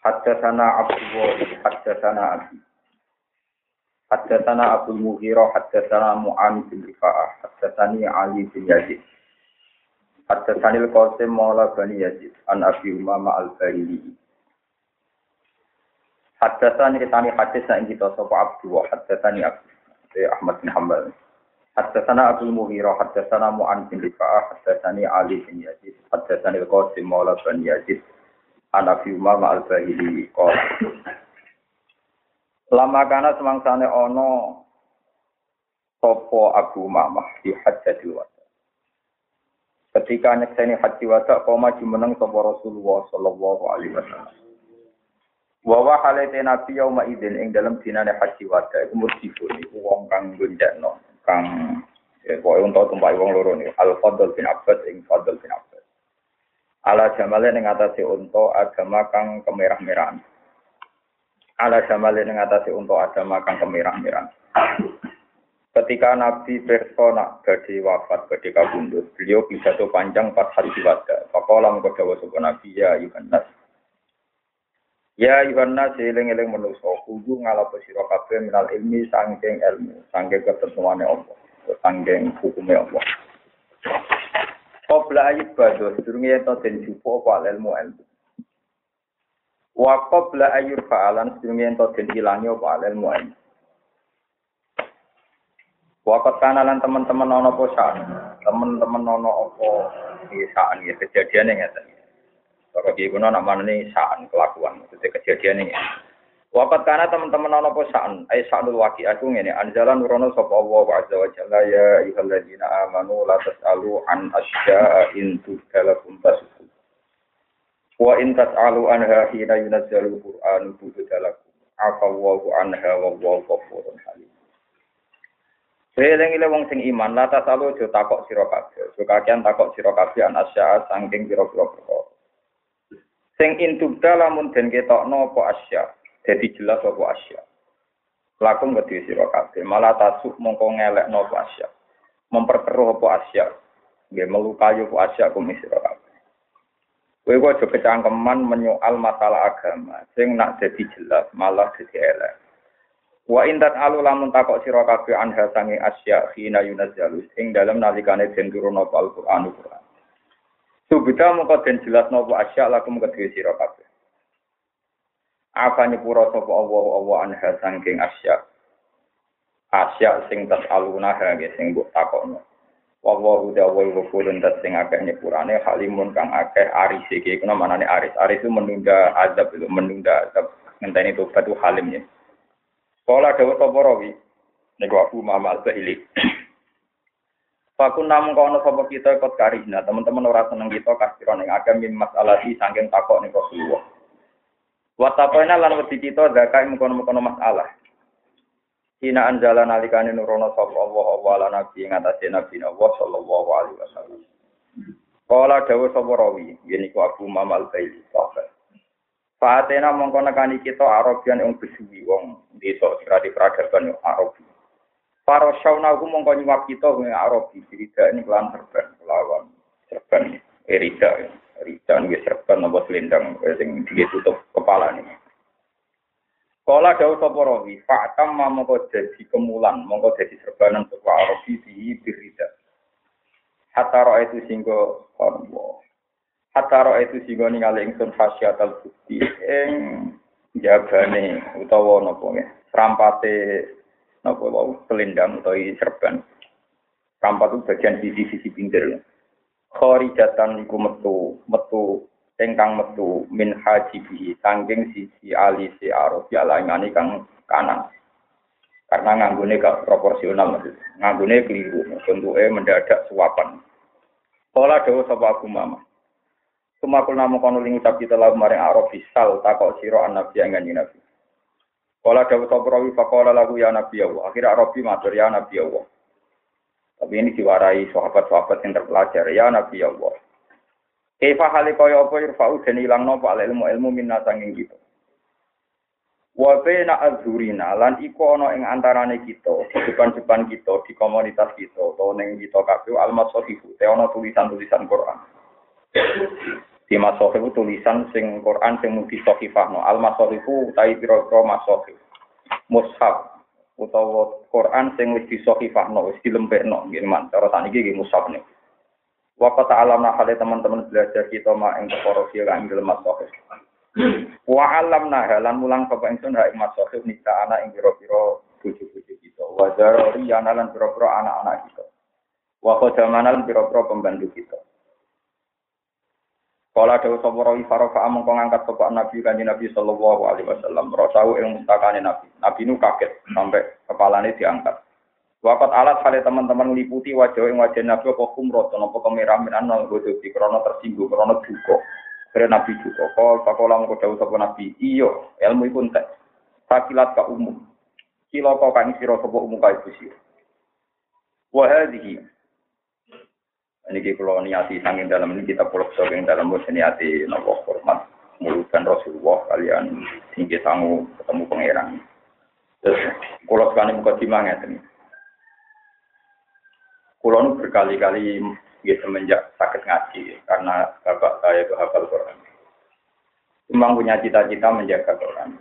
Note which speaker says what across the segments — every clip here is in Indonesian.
Speaker 1: Haddatsana Abdullah haddatsana Abi Haddatsana Abdul Mughirah haddatsana Mu'an bin Rifa'ah haddatsani Ali bin Yazid Haddatsani Al-Qasim Maula Bani Yazid an Abi Umama Al-Bahili Haddatsani kitani hadis yang kita sapa Abdullah haddatsani Abu Ahmad bin Hanbal Haddatsana Abdul Mughirah haddatsana Mu'an bin Rifa'ah haddatsani Ali bin Yazid haddatsani Al-Qasim Maula Bani Yazid anak Umama al-Bahili kol. Lama kana semangsane ono sopo Abu Mamah di Hajjatul Wada. Ketika nyekseni haji wada, koma jumeneng sopo Rasulullah Sallallahu Alaihi Wasallam. Wawa halete Nabi yauma idin ing dalam dinane haji wada iku murjifun iku wong kang gonjakno kang ya pokoke untuk tumpai wong loro niku Al Fadl bin Abbas ing Fadl bin Abbas. Ala jamale ning atase unta agama kang kemerah-merahan. Ala jamale ning atase unta agama kang kemerah-merahan. Ketika Nabi persona badhe wafat badhe kabundut, beliau pidato panjang pas hari wada. Faqala mengko dawuh sapa Nabi ya Yohanes. Ya Yohanes eling-eling manusa kudu ngalapo sira kabeh minal ilmi sangking ilmu, sangking ketentuane Allah, sangking hukume Allah. Qabla ayat bado, sedurunge ento den jupo apa ilmu ilmu. Wa qabla ayur fa'alan sedurunge ento den ilangi apa ilmu ilmu. Wakat kanalan teman-teman ono apa sa'an, teman-teman ono apa di sa'an ya kejadian yang ngeten. Kalau di kuno nak mana nih sa'an kelakuan, itu kejadian ini. Wakat kana teman-teman ana apa sa'an, ai sa'nul waqi aku ngene, anjalan nurono sapa Allah wa azza wa jalla ya ayyuhalladzina amanu la tas'alu an asya'a in tudalakum tasukum. Wa in tas'alu anha hina yunazzalu Qur'an tudalakum. Afallahu anha wa wallahu ghafurun halim. Seling ile wong sing iman, la tasalu aja takok sira kabeh. So kakean takok sira kabeh an asya'a saking pira-pira perkara. Sing intubda lamun den ketokno apa asya' Jadi jelas apa asya. Lakum ke sira kabeh, malah tasuk mongko ngelekno apa asya. Memperkeruh apa asya. Nggih melukai apa asya kum sira kabeh. Kowe kok aja menyoal masalah agama, sing nak jadi jelas malah jadi elek. Wa intat alu lamun takok sira kabeh anha sange asya khina yunazzalu ing dalem nalikane den turun apa Al-Qur'an Qur'an. Subita mongko den jelas napa asya lakum kedue sira kabeh. Apa nyepura sapa Allah? Allah anha sangking asya. Asya sing tas aluna ha sing mbok takokno. Wallahu ta'ala wa kulun dat sing akeh nyepurane halimun kang akeh aris iki. Kuna manane aris. Aris itu menunda azab itu menunda azab. Ngenteni tobat itu halim ya. Kala dawuh sapa rawi niku aku Muhammad Al-Bahili. Namun kono sapa kita ikut karina teman-teman ora seneng kita kasih ning agam masalah di saking takok ning Rasulullah Watapena lan wedi kita zakai mengkono-mengkono masalah. Hina anjala nalikane nurono sapa Allah Allah lan nabi ing atase nabi Allah sallallahu alaihi wasallam. Kala dawuh sapa rawi, yen iku Abu Mamal Baili sahabat. Fatena mongko nekani kita Arabian ing besuwi wong desa sira di peradaban yo Arabi. Para syauna ku mongko nyuwap kita ing Arabi, tidak ini kelan serban lawan serban erida. Ya. Rican wis serban apa selendang sing ditutup kepala nih. Kala dawuh sapa rawi, fa'tam mongko dadi kemulan, mongko dadi serbanan sapa arabi di birida. Hatta itu singgo Allah. Hatta itu singgo ningali ingsun fasyatal bukti ing jagane utawa napa nggih, rampate napa wau selendang utawa serban. Rampat itu bagian sisi-sisi pinggir. Kharijatan iku metu metu ingkang metu min hajibi sangking sisi ali si arabi alangani kang kanan. Karena nganggune gak proporsional nganggune keliru bentuknya mendadak suapan. Kala dawa sapa aku mama. Sumakul namu kono ling ucap kita lagu maring arabi sal takok sira an nabi yang nabi. Kala dawa sapa rawi faqala lagu ya nabi Allah. Akhirnya arabi matur ya nabi Allah tapi ini diwarai sahabat-sahabat yang terpelajar. Ya Nabi Allah. Kaifa hali kaya apa irfa'u dan ilang nopo al ilmu ilmu minna sanging kita. Wa baina azhurina lan iku ana ing antarane kita, depan-depan kita, di komunitas kita, utawa ning kita kabeh al-masahifu, te ana tulisan-tulisan Quran. Di masohif tulisan sing Quran sing mugi sohifahno. Al masohifu utai piro-piro masohif. Mushaf utawa Quran sing wis disohifahno, wis dilempekno. Gini man, cara tani iki mushaf nih. Waktu alam hale teman-teman belajar kita ma ing perkara sing ing dalem masohif. Wa alam halan mulang bapak ingsun ha ing masohif nisa ana ing piro-piro bojo-bojo kita. Wa zarori lan piro-piro anak-anak kita. Wa qadamanan piro-piro pembantu kita. Kala dewa sapa rawi farofa among kong angkat sapa Nabi kanjeng Nabi sallallahu alaihi wasallam. Rasau ing mustakane Nabi. Nabi nu kaget sampai kepalanya diangkat. Wakat alat kali teman-teman meliputi wajah yang wajah Nabi apa kumrot, apa kemerahan anal bodoh di krono tersinggung, krono duko. Karena Nabi duko. Kal pakola mau jauh sapa Nabi. Iyo, ilmu itu entek. Fakilat ka umum. Kau kani siro sapa umum ka ibu siro. Wahadihi ini kalau niati sangin dalam ini kita pulau yang dalam bos niati nopo hormat mulutan Rasulullah kalian tinggi sangu ketemu pangeran. Terus kalau sekarang muka timangnya ini. Kulo berkali-kali ya semenjak sakit ngaji karena bapak saya itu hafal Quran. Memang punya cita-cita menjaga Quran.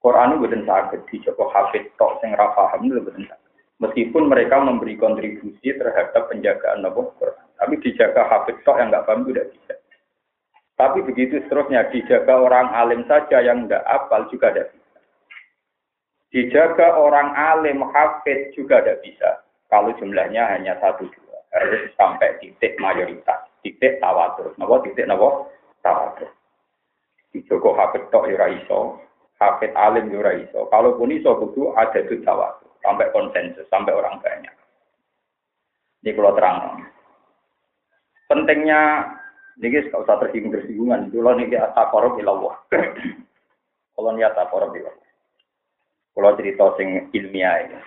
Speaker 1: Quran itu bukan sakit, dicoba hafid tok sing rafaham itu bukan sakit. Meskipun mereka memberi kontribusi terhadap penjagaan Nabi Quran. Tapi dijaga hafid tok yang nggak paham itu tidak bisa. Tapi begitu seterusnya dijaga orang alim saja yang nggak apal juga tidak bisa. Dijaga orang alim hafid juga tidak bisa. Kalau jumlahnya hanya satu dua. Harus sampai titik mayoritas. Titik tawatur. Napa titik napa? Tawatur. Dijaga hafid tok ya iso. Hafid alim ya iso. Kalaupun iso kudu ada itu tawatur sampai konsensus, sampai orang banyak. Ini kalau terang. Pentingnya, ini gak usah tersinggung-tersinggungan. Kalau ini ataqarab ilallah. Kalau ini ataqarab ilallah. Kalau cerita sing ilmiah ini.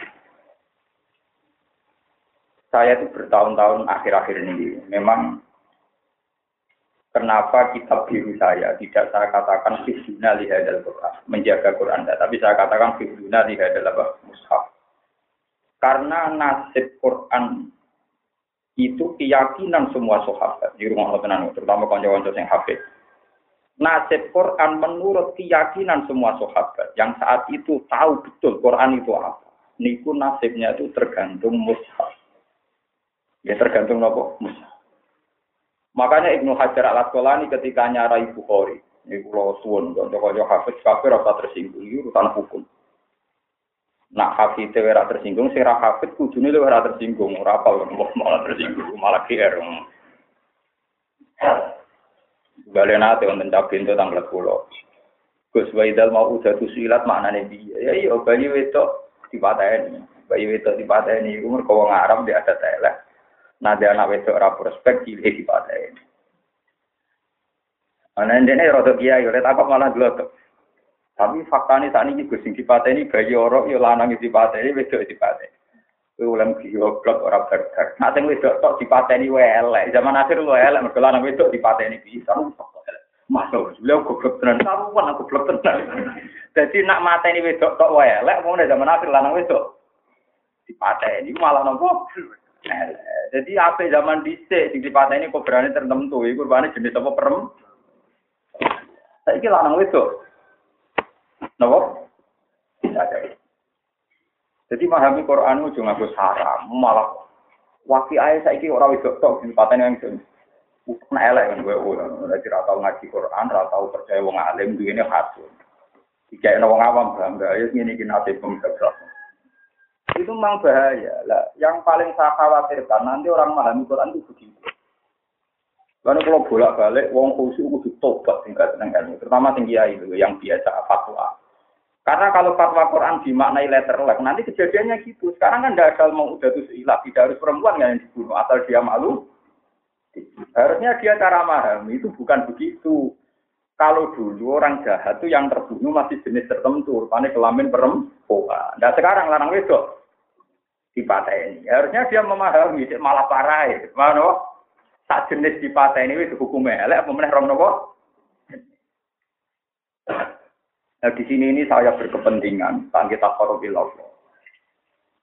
Speaker 1: Saya itu bertahun-tahun akhir-akhir ini memang kenapa kitab biru saya tidak saya katakan fitna lihadal Quran, menjaga Quran, tapi saya katakan fitna lihadal apa? Mushaf. Karena nasib Quran itu keyakinan semua sahabat di rumah Allah terutama kanca-kanca yang hafid. Nasib Quran menurut keyakinan semua sahabat yang saat itu tahu betul Quran itu apa. Niku nasibnya itu tergantung mushaf. Ya tergantung apa? Mushaf. Makanya Ibnu Hajar al Asqalani ketika nyarai Bukhari, ini pulau suwun, kanca-kanca hafid kafir rasa tersinggung, urusan hukum. Nak hafid ora tersinggung, sing ra hafid kudune lu ora tersinggung, ora apa malah tersinggung, malah GR. Galena te wonten tak pintu tanggal pulau. Gus Waidal mau udah tuh silat maknane piye? Ya iya bayi wedok dipateni. Bayi wedok dipateni iku mergo wong Arab dia ada telek. Dia anak wedok ora prospek cilik dipateni. Ana ndene rada kiai, ora tak malah dulu tapi faktanya saat ini gue sing ini bayi orang ya lanang ini wedok dipateni. Kowe ulang goblok ora berkar. Nah sing wedok tok dipateni wae elek. Zaman akhir lu elek mergo lanang wedok dipateni bisa. Masuk, beliau goblok tenan. Saruan aku goblok tenan. Jadi nak mateni wedok tok wae elek wong zaman akhir lanang wedok dipateni malah nopo. Jadi apa zaman dhisik sing dipateni kok berani tertentu iku rupane jenis apa perem. Saiki lanang wedok Nopo? Bisa jadi. Jadi memahami Quran itu cuma haram, malah wakil ayah saya ini orang itu tok di paten yang itu. Bukan elek kan gue, jadi ratau ngaji Quran, ratau percaya wong alim, ini hasil. Jika wong awam bangga, ya ini kena nasib Itu memang bahaya. Lah, yang paling saya khawatirkan nanti orang memahami Quran itu begitu. Karena kalau bolak-balik, wong khusyuk kudu tobat tingkat ilmu, terutama tinggi itu yang biasa fatwa. Karena kalau fatwa Quran dimaknai letter luck, nanti kejadiannya gitu. Sekarang kan tidak asal mau udah tuh ilah, tidak harus perempuan yang dibunuh, asal dia malu. Harusnya dia cara memahami itu bukan begitu. Kalau dulu orang jahat itu yang terbunuh masih jenis tertentu, rupanya kelamin perempuan. Nah sekarang larang wedok ini. Harusnya dia memahami, malah parah. Mana? tak jenis dipateni wis hukum elek apa meneh rom napa? Nah, di sini ini saya berkepentingan, kan kita korobil Allah.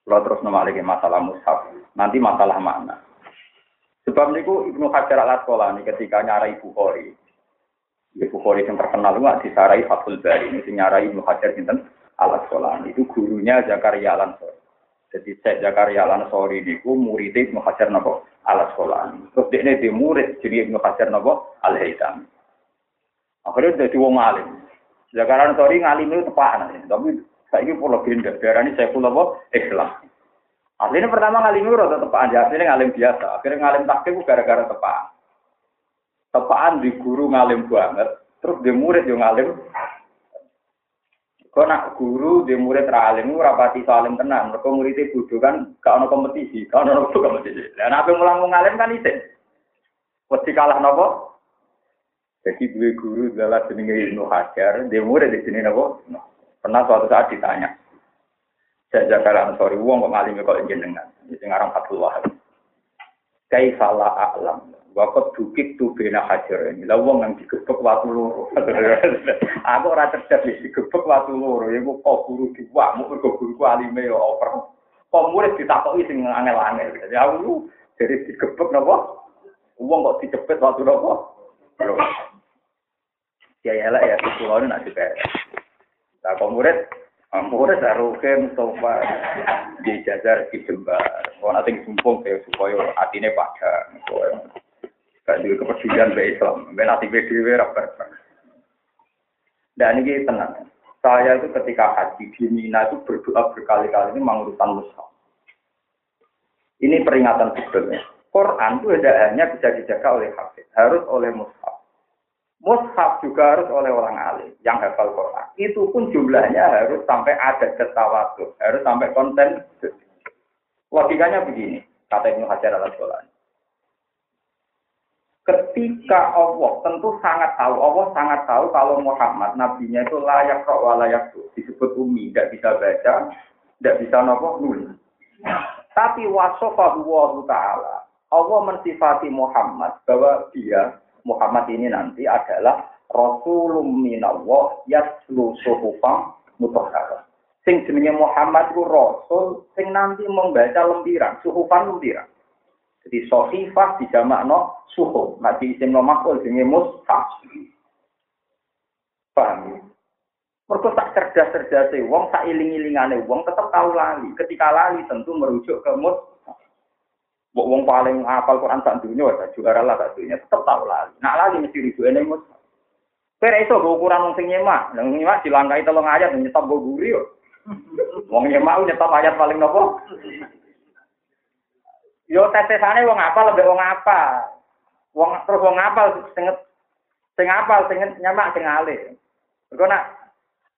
Speaker 1: Kalau terus nama lagi masalah mushaf, nanti masalah makna. Sebab niku Ibnu Hajar al Asqalani ketika nyarai Bukhari. Ya Bukhari yang terkenal nggak disarai Fathul Bari ini nyarai Ibnu Hajar sinten al Asqalani itu gurunya Zakaria al Ansori. Jadi saya Zakaria al Ansori niku murid Ibnu Hajar napa al Asqalani. Terus dia ini murid jadi Ibnu Hajar napa al Haythami. Akhirnya jadi wong alim. Zakaria al Ansori ngalim itu tepat tapi saya ini pulau legenda. Daerah ini saya pulau apa? Islam. Akhirnya pertama ngalim itu rada tepaan, ya akhirnya ngalim biasa. Akhirnya ngalim takdir gara-gara tepaan. Tepaan di guru ngalim banget, terus di murid yang ngalim. Kau nak guru di murid ralim itu rapati salim tenang. Mereka muridnya bodoh kan, gak ada kompetisi, gak ada kompetisi. Dan apa yang ngalim kan itu. Pasti kalah nopo. Jadi dua guru adalah jenenge Ibnu Hajar, di murid di sini nopo. Pernah suatu saat ditanya, saya jaga sorry, uang kok ngalimi kok jenengan. Ini ngarang Fatul Wahab. Salah alam. Waktu dukik tuh bena hajar ini. Lah uang yang digebek waktu loro. Aku ora cerdas digebek waktu loro. Ya kok guru diwamu kok guru alime ya over. Kok murid ditakoki sing angel-angel. Jadi aku jadi digebek napa? Uang kok dicepet waktu? Loro. Ya lah ya, kulo nak dipere. Nah, kok murid Murid Aruke Mustafa di jajar di jembar. Mau nanti sumpung ya supaya hatinya pada. Gak juga kepedulian be Islam. Ben be dewe rapat. Dan ini tenang. Saya itu ketika haji di Mina itu berdoa berkali-kali ini mengurusan mushaf. Ini peringatan sebetulnya. Quran itu tidak hanya bisa dijaga oleh hafiz, harus oleh mushaf. Mushaf juga harus oleh orang alim yang hafal Quran. Itu pun jumlahnya harus sampai ada ketawatu, harus sampai konten. Logikanya begini, kata Ibnu Hajar al Asqalani. Ketika Allah tentu sangat tahu, Allah sangat tahu kalau Muhammad nabinya itu layak kok layak tuh disebut umi, tidak bisa baca, tidak bisa nopo nulis. Tapi wasofahu ta'ala, Allah mensifati Muhammad bahwa dia Muhammad ini nanti adalah Rasulum minallah yaslu suhufam mutahharah. Sing jenenge Muhammad itu Rasul sing nanti membaca lempiran, suhufan lempiran. Jadi sohifah dijamakno suhuf, nanti isim no makul jenenge mushaf. Paham ya? Mereka tak cerdas-cerdas wong, tak iling-ilingane wong tetap tahu lali. Ketika lali tentu merujuk ke mushaf. Wong paling hafal Quran sak dunia, juara lah sak dunia, tetap tahu lagi. Nak lagi mesti rujuk ini mus. Kira itu gue ukuran wong sing nyemak, nang nyemak dilangkai telung ayat nyetop gue guri yo. Wong nyemak nyetop ayat paling nopo. Yo tesesane wong apa lebih wong apa. Wong terus wong apa sing sing apa sing nyemak sing alih. Mergo nak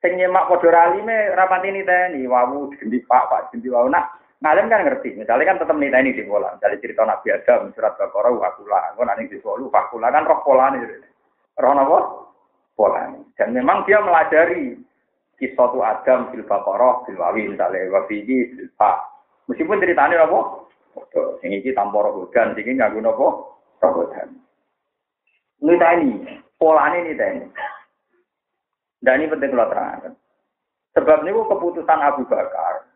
Speaker 1: sing nyemak padha ralime rapati niteni wawu gendi Pak Pak gendi wawu nak Ngalim kan ngerti, misalnya kan tetap nilai ini di pola. Misalnya cerita Nabi Adam, surat Baqarah, wakula. Gue nanti di solu, wakula kan roh pola ini. Roh apa? Pola. Dan memang dia melajari kisah tu Adam, fil Baqarah, fil Wawi, misalnya wafiji, fil. Meskipun ceritanya apa? Yang ini tanpa roh hudan, ini nggak guna apa? Roh hudan. Ini, pola nilai ini. Dan ini penting kalau terangkan. Sebab ini keputusan Abu Bakar,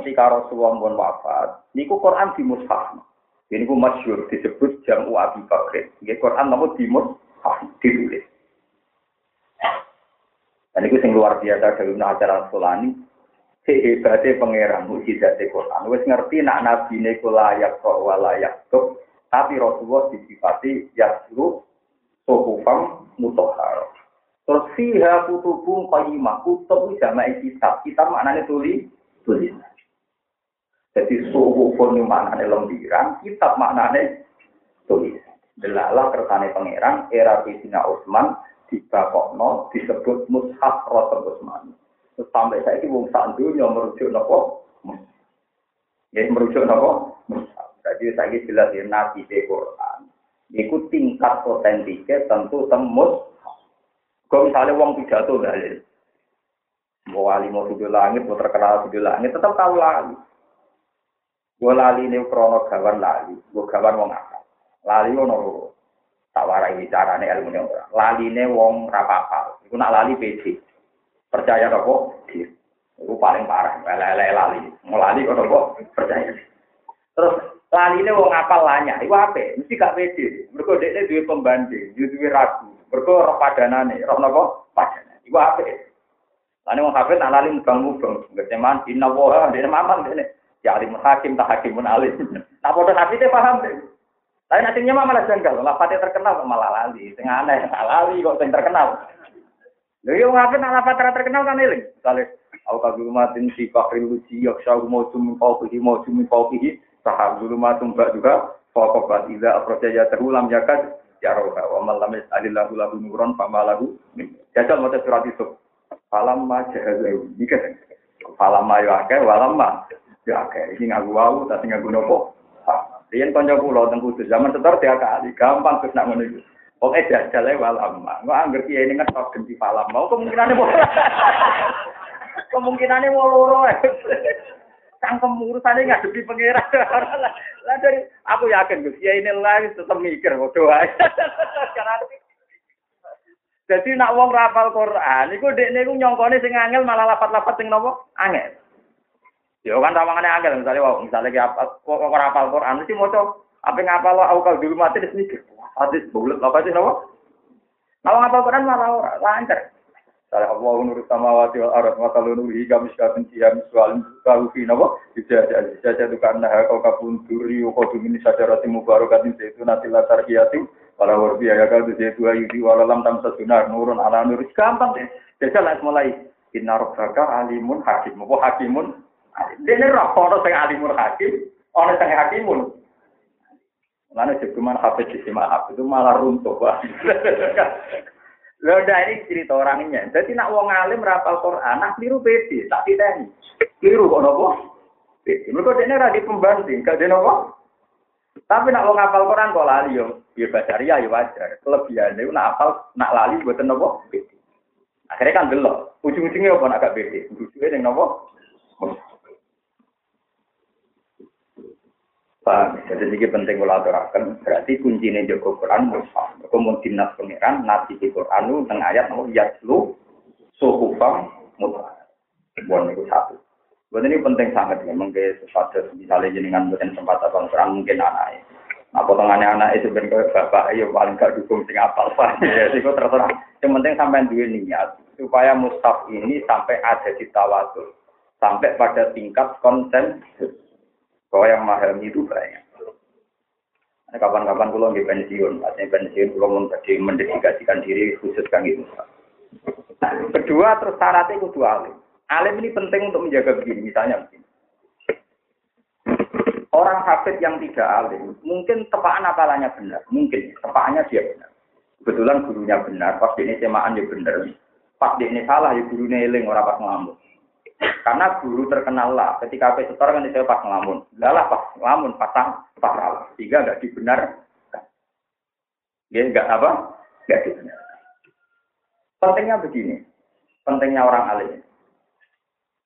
Speaker 1: ketika Rasulullah pun wafat, niku Quran di mushaf. Ini ku masyur disebut jamu Abi Bakr. Ini Quran namun di mushaf ditulis. Dan itu yang luar biasa dari acara Sulani. Hebatnya pangeran mujizat Quran. Wes ngerti nak nabi ini layak kok walayak tuh. Tapi Rasulullah disifati yasru sohufam mutohar. Terus fiha kutubung qayyimah. Kutub jama'i kitab. Kitab maknanya tulis. Tulis. Jadi suhu pun maknanya lembiran, kitab maknanya tulis. Delalah kersane pangeran era Sayyidina Utsman dibakokno disebut mushaf Rasul Utsman. Sampai saya ini wong sak dunya merujuk nopo? Ya merujuk nopo? Jadi saya jelas ya nabi di Quran. Iku tingkat otentiknya tentu tembus. Kalau misalnya wong pidato dalil, mau wali mau video langit, mau terkenal video langit, tetap tahu lagi. Gue lali ini krono gawan lali, gue gawan wong apa? Lali ono loro. Tak warai carane ilmu. Lali ini wong rapapal. Iku nak lali PC. Percaya apa? Dia. Iku paling parah. Lele lali. Mau lali kok kok percaya. Terus laline wong apal lanya, iku ape? Mesti gak pede. Mergo dekne duwe pembanding, duwe ragu. Mergo roh padanane, roh napa? Padanane. Iku ape? Lane wong hafid nak lali mubang-mubang, ngeceman inna wa dene mamang dene. Ya alim hakim tak hakimun alim. Nah padha hafidhe paham deh. Tapi nantinya malah janggal, lafate terkenal malah lali. Sing aneh, lali kok sing terkenal. Lha yo ngapa nak lafat terkenal kan eling. Misale au kagumatin si fakril uji yaksha mau cumi fauqihi mau cumi fauqihi sahab zulumatun ba juga faqat idza akhraja ya terulam ya roha wa man lam yasalillahu lahu nuron fama lahu jajal mote surat itu falam ma jahazu dikah falam ma yo akeh walam yo akeh iki ngaku wau tapi ngaku nopo Riyen kanca kula teng kudus zaman setor dia kali gampang terus nak ngono iku. Pokoke jajale walam ma. Engko angger kiye ini ngetok genti falam mau kemungkinane kemungkinane mau loro cangkem urusane ngadepi pangeran. Lah dari aku yakin Gus, ya ini lagi tetap mikir doa. Jadi nak wong rapal Quran, iku dekne iku nyongkone sing angel malah lapat-lapat sing napa? Angel. Ya kan rawangane angel misalnya wong misalnya ki apa kok rapal Quran mesti maca apa ngapal au kal dulu mati wis mikir. Hadis bulet apa sih napa? Kalau ngapal Quran malah lancar. Salah Allah nur samawati wal ardh wa kalau nuri kami sekalian siam soal kalau fi tidak ada saja itu karena kau kapun turi kau tuh ini saja roti mubarakatin itu nanti latar kiatim kalau warbi ya kalau itu ayu di walalam tam sasunar nurun ala nur gampang deh jadi mulai inna rabbaka alimun hakim hakimun ini roh ono sing alimun hakim ono sing hakimun Lalu cuman hafid di itu malah runtuh. Lho ini cerita orangnya. Jadi nak wong alim rapal Quran, nak keliru beda, tak diteni. Keliru kok nopo? Mereka dene ra pembanding, gak dene nopo? Tapi nak wong apal Quran kok lali yo, ya basaria ya wajar. Kelebihan itu nak apal, nak lali buat nopo? Akhirnya kan delok. Ujung-ujungnya apa nak gak beda? Ujung-ujungnya yang nopo? Paham? Jadi ini penting kalau aturakan. Berarti kuncinya Joko Quran mushaf. Kemudian dinas pengiran, nasi di Quran itu tengah ayat nomor yaslu suhufam mutlak. Buat itu satu. Buat ini penting sangat ya. Mungkin sesuatu misalnya jenengan buatan sempat apa Quran mungkin anaknya. Nah, potongannya anak itu ben bapak, ya paling gak dukung sing apal pak. Ya, itu terserah. Yang penting sampai dua niat supaya mushaf ini sampai ada di tawasul, sampai pada tingkat konsensus bahwa yang mahal itu banyak. Kapan-kapan pulau nggak pensiun, artinya pensiun pulau mau tadi mendedikasikan diri khusus kan gitu. Nah, kedua terus syaratnya kudu alim. Alim ini penting untuk menjaga begini, misalnya begini. Orang hafid yang tidak alim, mungkin tepaan apalannya benar, mungkin tepaannya dia benar. Kebetulan gurunya benar, pasti ini semaan dia benar. Pas ini salah, ya gurunya eling orang pas ngamuk. Karena guru terkenal lah, ketika apa setor kan saya pas ngelamun. Lah pas ngelamun, pasang, pas salah. Sehingga nggak dibenar. Dia nggak apa? Nggak dibenar. Pentingnya begini, pentingnya orang alim.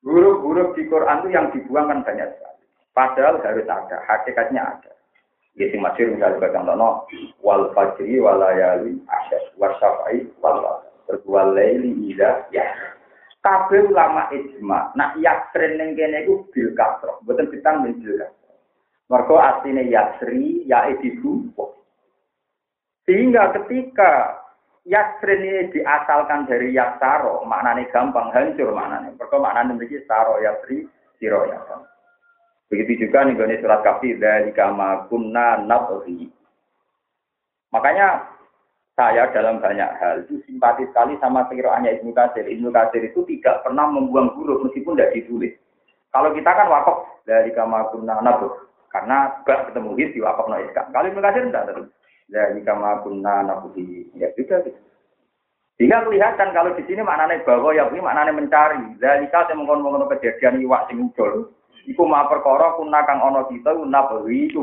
Speaker 1: Guru-guru di Quran itu yang dibuang kan banyak sekali. Padahal harus ada, hakikatnya ada. Ya sing misalnya bagian tono wal fajri wal layali asyas wasyafai wal wal laili ida ya kabeh ulama ijma. Nak yasrin ning kene iku bil kasro mboten ditang bil kasro mergo asline yasri ya ibu. Sehingga ketika yasrin ini diasalkan dari yaksaro maknanya gampang hancur maknanya mergo maknanya memiliki saro yasri siro yasar begitu juga nih surat kafir dari kama kunna nabri makanya saya dalam banyak hal itu simpati sekali sama pikirannya Ibnu Katsir. Ibnu Katsir itu tidak pernah membuang huruf meskipun tidak ditulis. Kalau kita kan wakaf dari kama kunna nabuh. Karena gak ketemu di wakaf no Kalau Ibnu Katsir tidak terus. Dari kama kunna nabuh. Ya juga gitu. Sehingga kelihatan kalau di sini maknanya bahwa ya ini maknanya mencari. Dari saya mengkonon kejadian iwak sing muncul. Iku ma perkara kuna kang ana kita nabawi itu.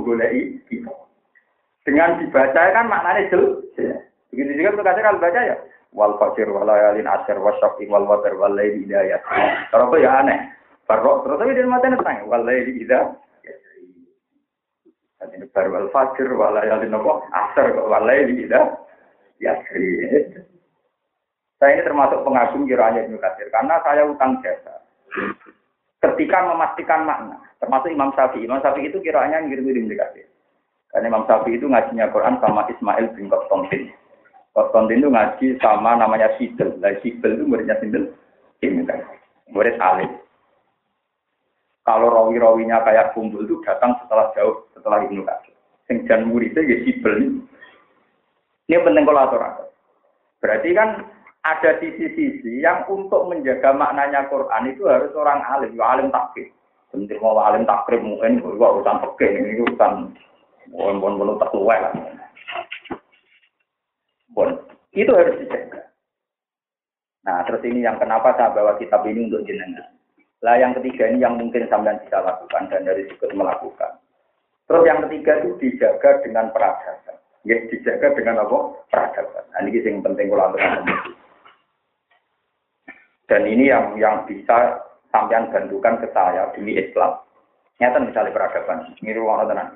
Speaker 1: Dengan dibaca kan maknanya jelas. Begitu juga kasih kalau baca ya. Wal fajr wal layalin asr wasyafi wal watar wal laili hidayah. Kalau itu ya aneh. Farok terus tapi dia mati nentang wal laili hidayah. Ini baru wal fajr wal layalin apa? Asr wal laili hidayah. Ya Saya ini termasuk pengagum kiranya Ibnu Katsir karena saya utang jasa. ketika memastikan makna, termasuk Imam Syafi'i. Imam Syafi'i itu kiranya ngirim-ngirim dikasih. Karena Imam Syafi'i itu ngajinya Quran sama Ismail bin Konstantin. Konstantin itu ngaji sama namanya Sidel. Nah, Sidel itu muridnya Sidel. Ini kan. Murid alim. Kalau rawi-rawinya kayak kumpul itu datang setelah jauh setelah Ibnu Katsir. Sing jan muridnya ya Sidel. Ini penting aturan. Berarti kan ada sisi-sisi yang untuk menjaga maknanya Quran itu harus orang alim, ya alim takrib. Sebenarnya mau alim takrib mungkin gua urusan peke ini urusan bon tak lah. Bon, itu harus dijaga. Nah, terus ini yang kenapa saya bawa kitab ini untuk jenengan. Lah yang ketiga ini yang mungkin sampean bisa lakukan dan dari ikut melakukan. Terus yang ketiga itu dijaga dengan peradaban. Ya, dijaga dengan apa? Peradaban. Nah, ini yang penting kalau dan ini yang yang bisa sampean bantukan ke saya demi Islam. Nyata misalnya peradaban. Ini ruang tenang.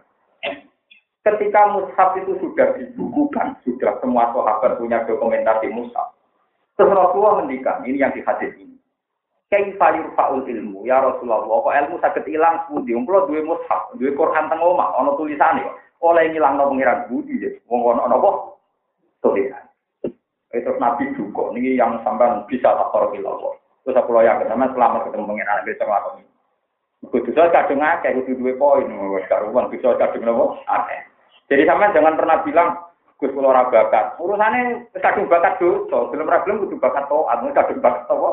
Speaker 1: Ketika mushaf itu sudah dibukukan, sudah semua sahabat punya dokumentasi mushaf. Terus Rasulullah mendikan, ini yang di hadis ini. Kaifa yurfa'ul ilmu ya Rasulullah, kok ilmu sakit ilang pundi? Wong duwe mushaf, duwe Quran teng omah, ana tulisane oleh ngilangno pengiran budi ya. Wong ana apa? Tulisan. Itu Nabi juga, ini yang sampai bisa tak korup ilah Terus aku loyak sama selamat ketemu pengiran bisa ngelakoni. Kudu saya kadung akeh, kudu dua poin, wes karuan, bisa kadung nopo akeh. Jadi sama jangan pernah bilang, Gus ora bakat. Urusane kadung bakat dosa, belum ora belum kudu bakat taat, kadung bakat apa?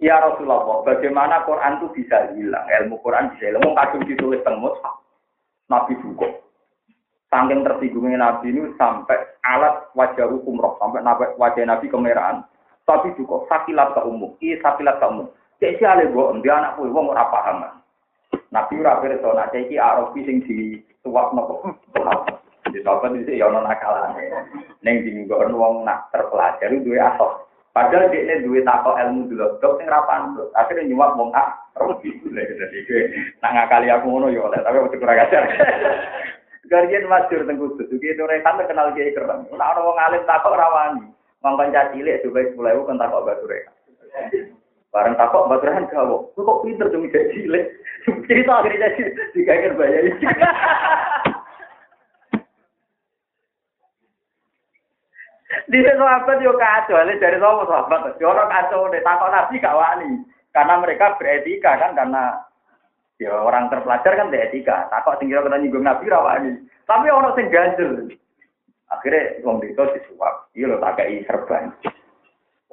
Speaker 1: Ya Rasulullah, bagaimana Quran itu bisa hilang? Ilmu Quran bisa hilang. Kadung ditulis tengmus, Nabi juga. Saking tersinggungnya Nabi ini sampai alat wajah hukum roh, sampai wajah Nabi kemerahan. Tapi juga sakilat ke umum, iya sakilat ke umum. Cek si ale gue, dia anak ora paham. Nabi ora pirsa, nak iki Arabi sing di suwap nopo. Di sahabat itu ya ono nakalane. Ning dinggon wong nak terpelajar duwe asos. Padahal dia ini duit takok ilmu dulu, dok sing rapan Akhirnya nyuap wong ah, rugi. Jadi nak ngakali aku ngono ya tapi waktu kurang ajar. Garian masyur teng kudus, iki Nurekan kenal kiai keren. Ana wong alim rawani, mongkon cilik coba 10000 kan takok batu reka. Bareng takok batu reka gawo. Kok pinter demi cilik. Cerita akhirnya jadi dikager bayar. Di sahabat yo kacau, dari sama sahabat. Orang kacau, takok nabi gak wani. Karena mereka beretika kan, karena Ya orang terpelajar kan etika. Takut tinggal kena nyinggung Nabi rawani. Tapi orang sing ganjel. Akhirnya wong itu disuap. Iya lo tak serban.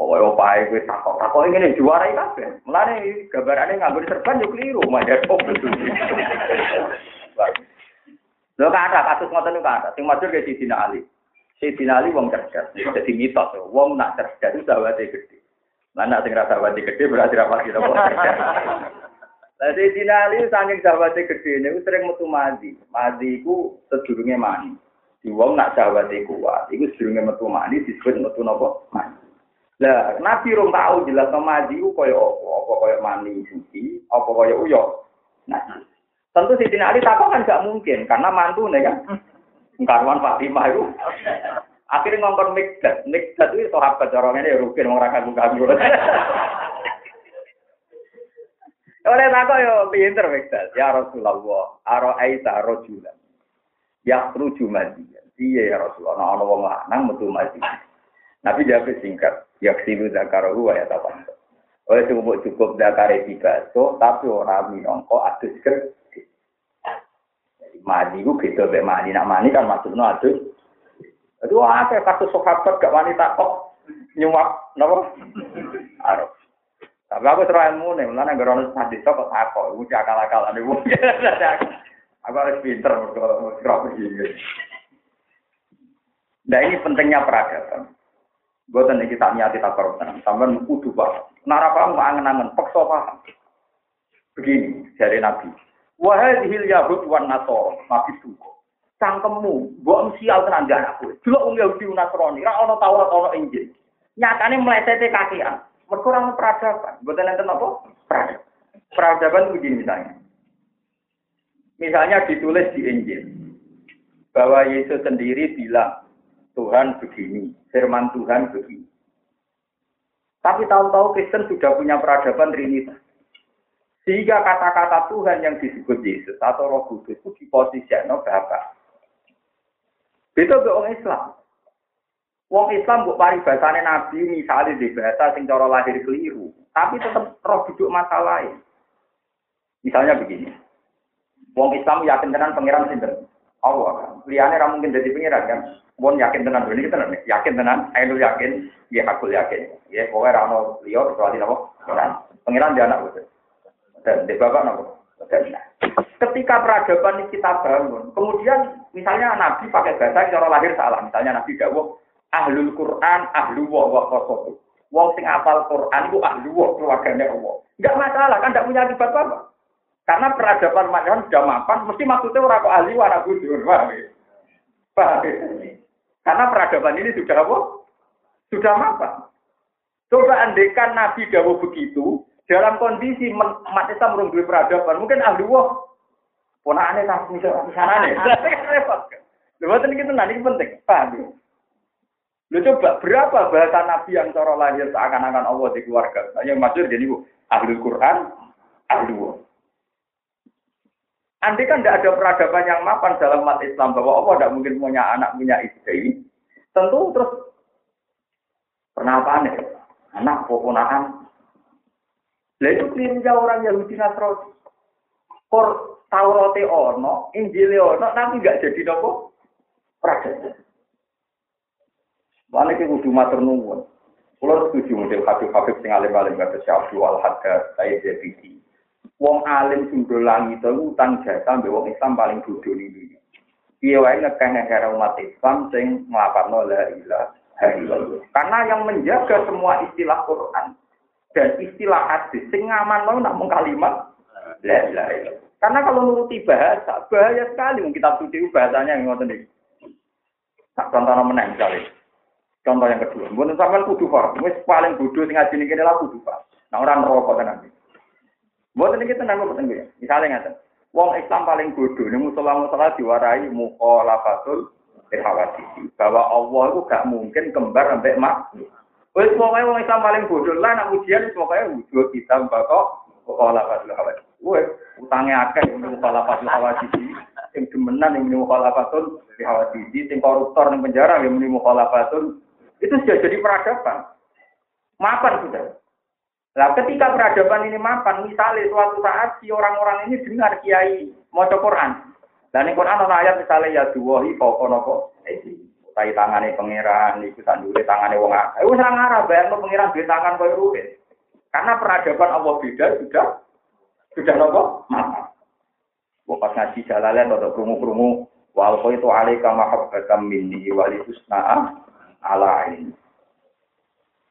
Speaker 1: Pokoknya opae gue takut. Takut ini juara ini kabeh. Mulane gambarannya ngambil serban yo keliru. Majar betul. Lo ada kasus ngoten itu ada. Sing matur ke Sidina Ali. Sidina Ali wong cerdas. Jadi mitos. Wong nak cerdas itu sahabatnya gede. Nah, nak sing rasa gede berarti rapati kita Lah Sayyidina Ali saking sahabate gede niku sering metu mandi. Mandi iku sedurunge mani. Di wong nak sahabate kuat, iku sedurunge metu mandi disebut metu napa? Mandi. Lah Nabi rong tau jelas mandi iku kaya apa? Apa kaya mani suci, apa kaya uyo. Nah, tentu Sayyidina Ali takut kan gak mungkin karena mantu nih kan. Karwan Fatimah itu. Akhirnya ngongkon mikdat. Mikdat itu sahabat corongnya ya rugen orang kagum-kagum. Oleh takok yo pinter Mekdal. Ya Rasulullah, aro aita rajulan. Ya ruju madiyan. Iya ya Rasulullah, ana wong lanang metu mati. Nabi jawab singkat, ya silu zakarahu wa yatapan. Oleh cukup cukup zakare dibaso, tapi ora minangka adus gede. Jadi mandi ku beda mek mandi. Nak mandi kan maksudnya adus. Itu apa kasus sahabat gak wanita kok nyuap napa? Arab. Tapi aku serah ilmu nih, mulanya nggak orang hadis kok takut, aku akal-akal ada gue. Aku harus pinter, kalau begini. Nah ini pentingnya peradaban. Gue tadi kita niati tak korban, sampai kudu pak. Nara paham angen-angen, paksa paham. Begini dari Nabi. Wahai hil Yahud wan Nasor, Nabi Suko. Cangkemmu, buat sial tenan anakku. Dulu um Yahudi Nasrani, ra ono Taurat ono Injil. Nyatane melesetnya kakian. Mereka orang peradaban. Bukan nanti apa? Peradaban. Peradaban begini misalnya. Misalnya ditulis di Injil. Bahwa Yesus sendiri bilang, Tuhan begini, firman Tuhan begini. Tapi tahu-tahu Kristen sudah punya peradaban Trinitas. Sehingga kata-kata Tuhan yang disebut Yesus atau Roh Kudus itu di posisi no Bapak. Itu orang Islam. Wong Islam buat paribasane Nabi misalnya di bahasa sing cara lahir keliru, tapi tetap roh duduk masalah lain. Misalnya begini. Wong Islam yakin dengan pangeran sinten? Allah kan. Liane ra mungkin jadi pangeran kan. Wong yakin tenan ini kita nih, yakin tenan, ayo yakin, ya aku yakin. Ya pokoknya ra ono liya kecuali napa? Pangeran. Pangeran dia anak betul. Dan di bapak napa? Dan ketika peradaban ini kita bangun, kemudian misalnya Nabi pakai bahasa cara lahir salah, misalnya Nabi Dawuh ahlul Quran, ahlu wa wa. Wong sing apal Quran itu ahlu wa keluarganya Allah. Enggak masalah, kan enggak punya akibat apa. Karena peradaban masyarakat sudah mapan, mesti maksudnya orang kok ahli warna budur, paham ya? Paham ya? Karena peradaban ini sudah apa? Sudah mapan. Coba andekan Nabi Dawuh begitu, dalam kondisi umat Islam belum peradaban, mungkin ahli wah, aneh tak nih, repot. Lepas ini kita nanti penting, paham ya? Lu coba berapa bahasa Nabi yang cara lahir seakan-akan Allah di keluarga? Yang maksud jadi bu, ahli Quran, ahli wah. Andai kan tidak ada peradaban yang mapan dalam umat Islam bahwa Allah tidak mungkin punya anak punya istri, tentu terus pernah aneh? Anak pokonakan. Lah itu kelirunya orang Yahudi Nasrani. Kor Taurate ono, Injil ono, tapi nggak jadi nopo peradaban. Mana kita kudu matur nuwun. Kulo setuju model Habib-Habib sing alim-alim kata Syabdu Al-Hadda, Sayyid Zabidi. Wong alim sing dolang itu utang jasa mbek wong Islam paling bodoh ini. Iya wae ngekeh negara umat Islam sing nglapatno la ilaha. Karena yang menjaga semua istilah Quran dan istilah hadis sing ngaman namun kalimat la ilaha. Karena kalau nuruti bahasa, bahaya sekali kita suci bahasanya yang ngoten iki. Tak contoh meneh misalnya. Contoh yang kedua, mboten sampean kudu paham, wis paling bodoh sing ngaji niki lha kudu paham. Nah ora neraka tenan. Ini kita nanggung betul ya. Misalnya ngatain, Wong Islam paling bodoh, ini musola-musola diwarai mukholafatul irhawati. Bahwa Allah itu gak mungkin kembar sampai mak. Wes pokoknya wong Islam paling bodoh lah, nak ujian pokoknya wujud kita bakok mukholafatul irhawati. Wes utangnya akeh yang mukholafatul irhawati. Yang demenan yang mukholafatul irhawati. Yang koruptor yang penjara yang mukholafatul itu sudah jadi peradaban. Maafkan sudah. Nah, ketika peradaban ini mapan, misalnya suatu saat si orang-orang ini dengar kiai mau Quran. Dan di Quran ada ayat misalnya ya duwahi pokok nopo. Tai tangane pangeran, iku sandure tangane wong akeh. Wis ora ngarah bayang pangeran duwe tangan koyo ruwet. Karena peradaban Allah beda sudah sudah nopo mapan. Bapak ngaji jalalan atau krungu-krungu wal itu alaika mahabbatam minni wali husna'a ala ini.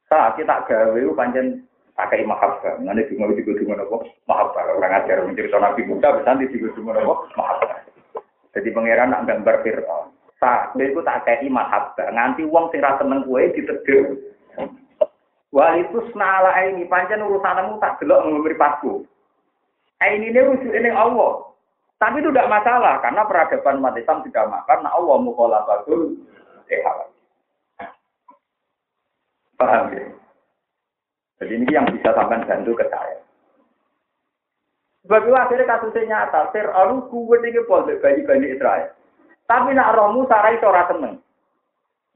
Speaker 1: Saat kita gawe pancen pakai mahabbah. Nanti di mau juga cuma nopo mahabbah. Orang ajar mencerita Nabi Musa, nanti juga cuma nopo mahabbah. Jadi pangeran nak gambar Fir'aun. Tak, itu tak kayak mahabbah. Nganti uang sing rasa seneng kue ditegur. Wal itu senala ini panjang urusanmu tak delok memberi pasku. Ini ini rujuk ini Allah. Tapi itu tidak masalah karena peradaban umat Islam tidak makan. Nah Allah mukholafatul sehat. Paham ya? Jadi ini yang bisa sampai bantu ke saya. Sebab itu akhirnya kasusnya nyata, Fir'aun kuwet ini boleh bagi-bagi Israel. Tapi nak romu sarai ora seneng.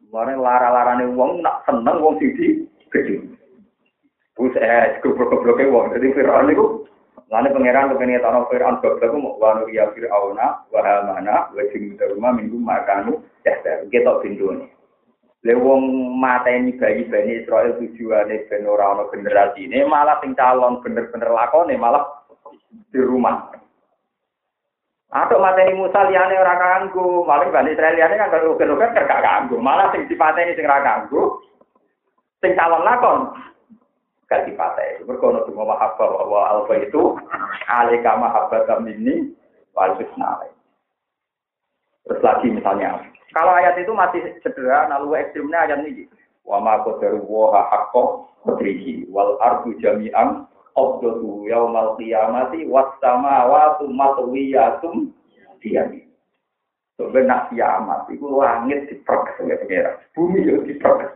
Speaker 1: Kemarin lara-larane wong nak seneng wong siji gede. Terus eh goblok-gobloke wong. Jadi Fir'aun itu Lalu pangeran kepengen tahu Fir'aun goblok mau wanu ya Fir'auna wa hamana wa rumah minggu makanu ya kita pintu ini. Lewong mata ini bayi bani Israel tujuannya ben ora ono generasi ini malah sing calon bener-bener lakone malah di rumah. Atau mata ini Musa liane ora kanggo, malah bani Israel liane kan kalau ugen-ugen gak kanggo, malah sing dipateni sing ora kanggo, sing calon lakon gak dipateni. Mergo ono dungo mahabbah wa alfa itu alika mahabbah ini wal Terus lagi misalnya kalau ayat itu masih sederhana, lalu ekstrimnya ayat ini. Wa ma qadaru wa haqqo qadrihi wal ardu jami'an qabdatu yaumal qiyamati was samawati matwiyatum diyami. Sebenarnya kiamat itu langit diproses oleh pengira. Bumi itu diproses.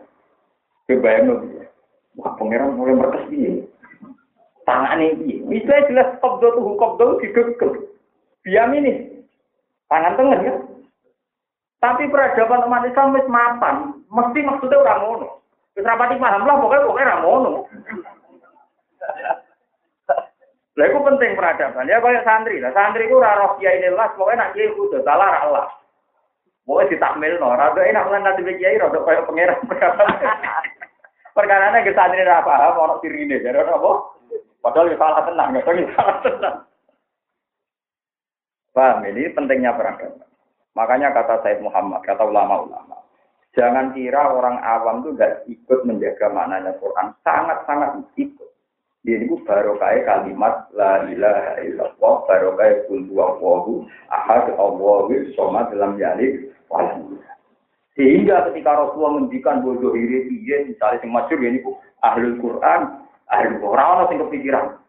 Speaker 1: Kebayang ya. Wah, pangeran mulai mertes piye? Tangane piye? Istilah jelas qabdo tuh qabdo digegel. Biam ini. Tangan tengah ya. Tapi peradaban umat Islam wis mapan, mesti maksudnya orang ngono. Wis rapati paham lah pokoknya pokoknya orang ngono. Lah itu penting peradaban. Ya kayak santri lah. Santri itu ora roh kiai las, pokoknya nak kiai kudu salah ra Allah. Pokoknya ditakmilno, ora enak lan nanti kiai rada kayak pangeran. Perkarane ke santri ra paham ono sirine, jadi apa? Padahal ya salah tenang, ya salah tenang. Paham, ini pentingnya peradaban. Makanya kata Said Muhammad, kata ulama-ulama, jangan kira orang awam itu gak ikut menjaga maknanya Quran. Sangat-sangat ikut. Ini baru kayak kalimat la ilaha illallah, baru kayak kul huwallahu ahad Allahu somad dalam yalik Sehingga ketika Rasulullah mendikan bodoh iri piye misalnya sing masyhur ini bu ahlul Quran, ahlul Quran sing kepikiran.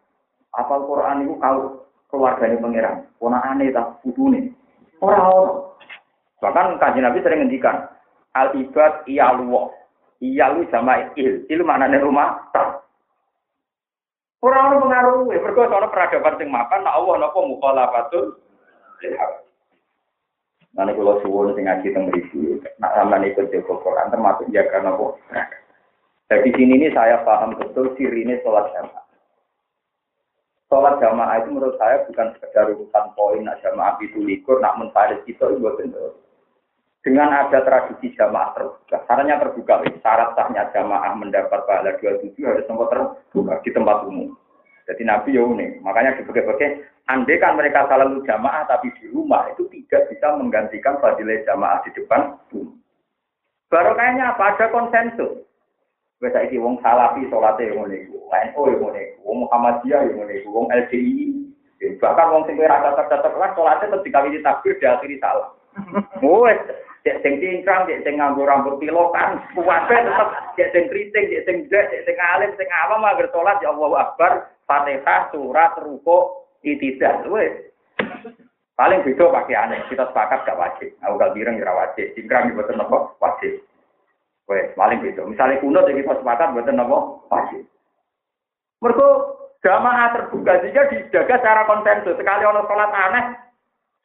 Speaker 1: Apal Quran itu kalau keluarganya pangeran, tak putune. Orang Bahkan kajian Nabi sering ngendikan al ibad iyalu iyalu sama il, il maknanya rumah tak. Ora ono pengaruh, mergo ana peradaban sing mapan nek Allah napa mukhalafatul lil haq. Nanti kalau suwun sing ngaji teng mriki, nak sampean ikut jaga Quran termasuk jaga napa. Jadi di sini ini saya paham betul sirine sholat jamaah. Sholat jamaah itu menurut saya bukan sekedar urusan poin, nak jamaah itu likur, nak menfaris itu itu betul. Dengan ada tradisi jamaah terbuka, caranya terbuka, syarat sahnya jamaah mendapat pahala 27 harus tempat terbuka di tempat umum. Jadi Nabi ya unik, makanya dibagi-bagi, andai kan mereka selalu jamaah tapi di rumah itu tidak bisa menggantikan fadilah jamaah di depan umum. Baru kayaknya apa? Ada konsensus. Wes saiki wong Salafi salate yang ngene iku, NU yang ngene iku, wong Muhammadiyah yang ngene iku, wong LDI. Bahkan wong sing ora cocok-cocok lah salate tetep dikawini takbir diakhiri salah. Wes cek sing cingkrang, cek sing nganggo rambut pilokan, kuwabe tetep cek sing kriting, cek sing jek, cek sing alim, sing awam agar salat ya Allahu Akbar, Fatihah, surat, ruko, itidah. Wes. Paling beda pakaiannya, kita sepakat gak wajib. Aku gak bireng ya wajib, cingkrang ya betul apa? Wajib. Wes, paling beda. Misalnya kunut ya kita sepakat betul apa? Wajib. Mereka jamaah terbuka jika dijaga secara konsensus. Sekali orang sholat aneh,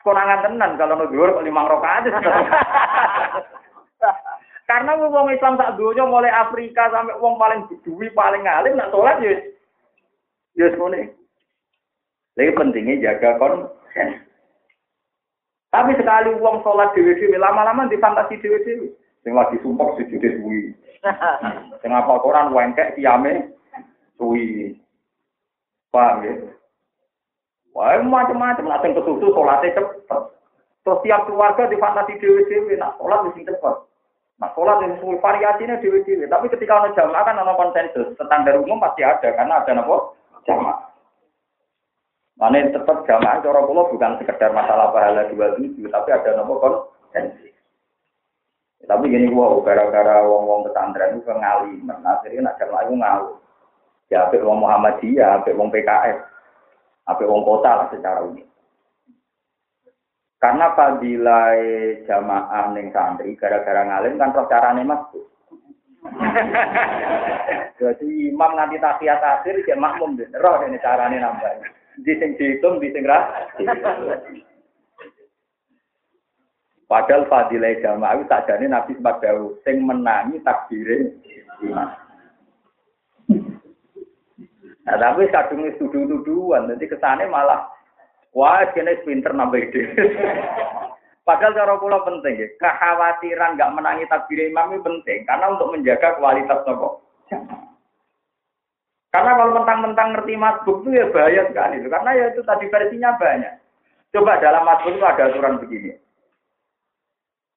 Speaker 1: konangan tenan kalau no dhuwur kok limang rakaat. Karena wong Islam tak dunia mulai Afrika sampai wong paling duwi paling alim nak sholat ya ya semuanya. Lagi pentingnya jaga konsen. Tapi sekali uang sholat dewi-dewi, lama-lama di fantasi dewi-dewi. Sing lagi sumpah sujudnya suwi. Sing apa Quran wengkek kiame suwi. Paham ya? Wah, macam-macam lah sing kesusu sholatnya cepet. Terus tiap keluarga di fantasi dewi-dewi, nak sholat mesti cepet. Nah, sholat yang suwi variasinya dewi-dewi. Tapi ketika ada jamaah kan ada konsensus. Standar umum pasti ada, karena ada apa? Jamaah. Mana tetap jamaah cara kula bukan sekedar masalah pahala dua tujuh, tapi ada nopo konsensi. Tapi gini gua gara-gara wong-wong pesantren itu ngali, akhirnya nak jamaah itu ngalu. Ya, apik wong Muhammadiyah, apik wong PKS, apik wong kota lah secara umum. Karena fadilah jamaah ning santri gara-gara ngalim kan terus carane masuk. Jadi imam nanti tahiyat akhir dia makmum deh, roh ini carane nambah di sing dihitung di sing Padahal fadilah jamaah itu tak jadi Nabi sempat jauh, sing menangi takdirin iman. Nah, tapi kadung itu tuduh-tuduhan, nanti kesannya malah, wah, kini pinter nambah ide. Padahal cara pula penting, ya. kekhawatiran nggak menangi takdir imam itu penting, karena untuk menjaga kualitas nopo. Karena kalau mentang-mentang ngerti masbuk itu ya bahaya sekali. Karena ya itu tadi versinya banyak. Coba dalam masbuk itu ada aturan begini.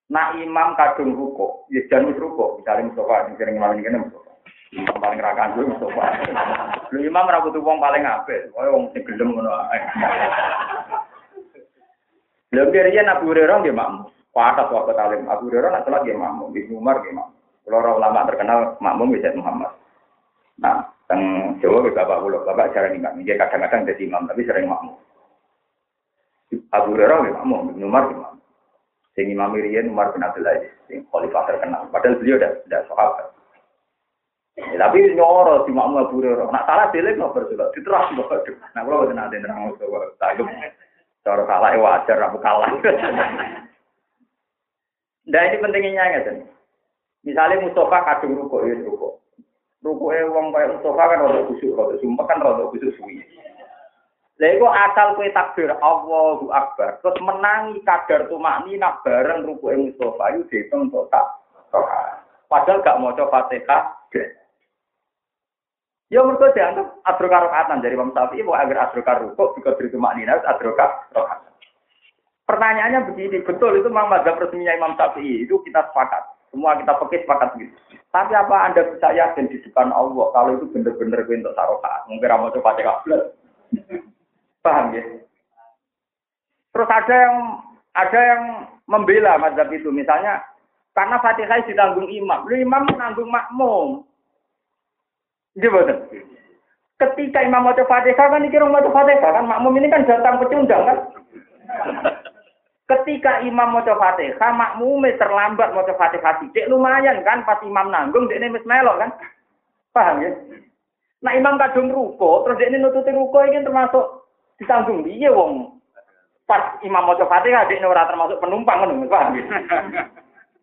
Speaker 1: Nah imam kadung ruko, ya jangan ruko. Misalnya Mustafa, sering imam ini Mustafa. Imam paling rakan dulu Mustafa. Lu imam rambut uang paling apa? Wah, uang si gelem ngono Lalu dia Abu Hurairah dia makmum. Pakat waktu talim Abu Hurairah nak sholat dia makmum. Di Umar dia makmum. Kalau ulama terkenal makmum bisa Muhammad. Nah, Teng Jawa ke bapak pulau, bapak jarang imam. Dia kadang-kadang jadi imam, tapi sering makmum. Abu Hurairah ya makmum, Ibnu Umar imam. Sing Imam Irian Umar bin Abdul Aziz, sing khalifah terkenal. Padahal beliau sudah sudah sahabat. Ya, tapi nyoro di makmu Abu Hurairah. Nak salah dhewe ngoper juga diterang kok. Nah kula boten nate nerang kok. Tagem. Cara salah ya wajar aku kalah. Nah ini pentingnya ngeten. Misalnya Mustafa kadung rukuk ya rukuk. Rukuke wong kaya Mustafa kan rada kusuk, rada sumpah kan rada kusuk suwi. Lha iku asal kowe takbir Allahu Akbar, terus menangi kadar tumakni nak bareng rukuke Mustafa itu dihitung total. Padahal gak maca Fatihah. Ya mergo dianggap adroka rakaatan dari Imam Syafi'i mau agar adroka rukuk juga beri tumaknina adroka rakaatan. Pertanyaannya begini, betul itu memang mazhab resminya Imam Syafi'i, itu kita sepakat. Semua kita pakai sepakat gitu. Tapi apa Anda bisa yakin di depan Allah kalau itu benar-benar untuk sarokat? Mungkin ramu coba cek Paham ya? Terus ada yang ada yang membela mazhab itu, misalnya karena Fatihah ditanggung imam, lu imam menanggung makmum. Gimana? Ketika imam mau Fatihah kan dikira mau Fatihah kan makmum ini kan datang pecundang kan? Ketika imam mau Fatihah, makmume terlambat mau Fatihah sidik lumayan kan pas imam nanggung dia ini melok kan? Paham ya? Nah imam kadung ruko, terus ini nututi ruko ini termasuk ditanggung dia wong. Pas imam mau Fatihah ini ora termasuk penumpang kan? Paham ya?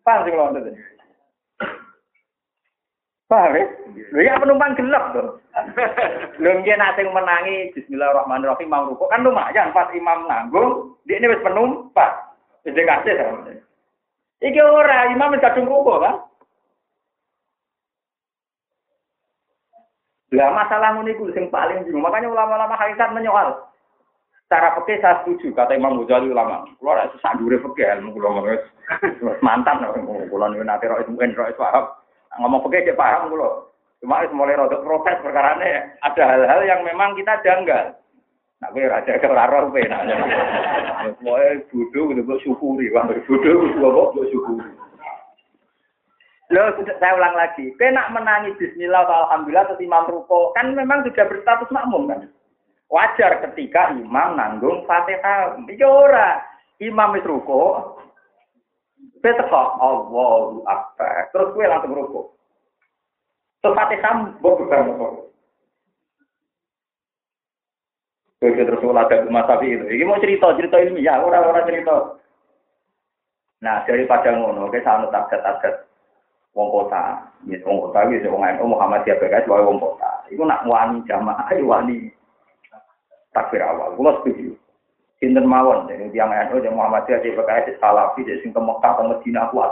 Speaker 1: Paham sih kalau Paham ya? Lho ya penumpang gelap tuh. Lho nggih nak sing menangi bismillahirrahmanirrahim mau rukuk kan lumayan pas imam nanggung, dia ini wis penumpang. Wis kasih sama. Iki ora imam wis kadung rukuk kan? Lah masalah ngono iku sing paling bingung. Makanya ulama-ulama hakikat menyoal. Cara fikih saya setuju kata Imam Ghazali ulama. Kulo ora sesak dure fikih ilmu kulo mantan kulo niku nate mungkin ro paham ngomong pakai dia paham loh. Cuma mulai rodok protes perkara ada hal-hal yang memang kita janggal. Nah, gue raja ke laror gue nanya. Semuanya bodoh, gitu, gue syukuri. Wah, bodoh, gue gue syukuri. Loh, saya ulang lagi. Gue nak menangi Bismillah atau Alhamdulillah atau Imam Ruko, kan memang sudah berstatus makmum kan? Wajar ketika imam nanggung Fatihah. Iki ora. Imam itu ruko, Kowe teko Allahu Akbar. Terus kowe langsung rukuk. Fatihah mbok beban kok. Kowe terus ada Mas Safi itu. Ini mau cerita, cerita ilmiah, orang-orang cerita. Nah, daripada ngono, kita sanut target-target wong kota. Ya, wong kota iki wong NU Muhammadiyah PKS wae wong kota. Iku nak wani jamaah wani takbir awal. Kula setuju. Sinten mawon, jadi tiang NU, yang Muhammadiyah, di PKS, Salafi, di sing ke Mekah, ke Medina, aku.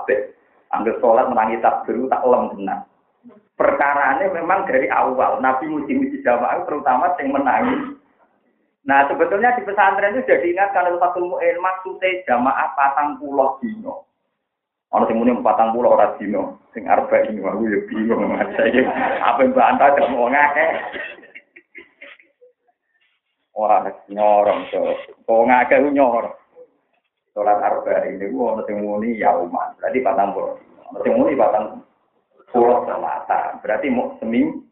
Speaker 1: Ambil sholat, menangi takbir, tak lem. Perkaranya memang dari awal, Nabi muji-muji jamaah, terutama yang menangis. Nah, sebetulnya di pesantren itu sudah diingatkan oleh satu Mu'in, maksudnya jamaah patang pulau dino. Orang sing muni patang pulau orang dino, sing arba ini, aku ya bingung, apa yang bantah, mau ngake. Wah, nyorong so. Kok ngake nyorong. Sholat arba ini ku ono sing muni yauman. Berarti patang puluh. Ono sing muni patang puluh selatan. Berarti mau seming.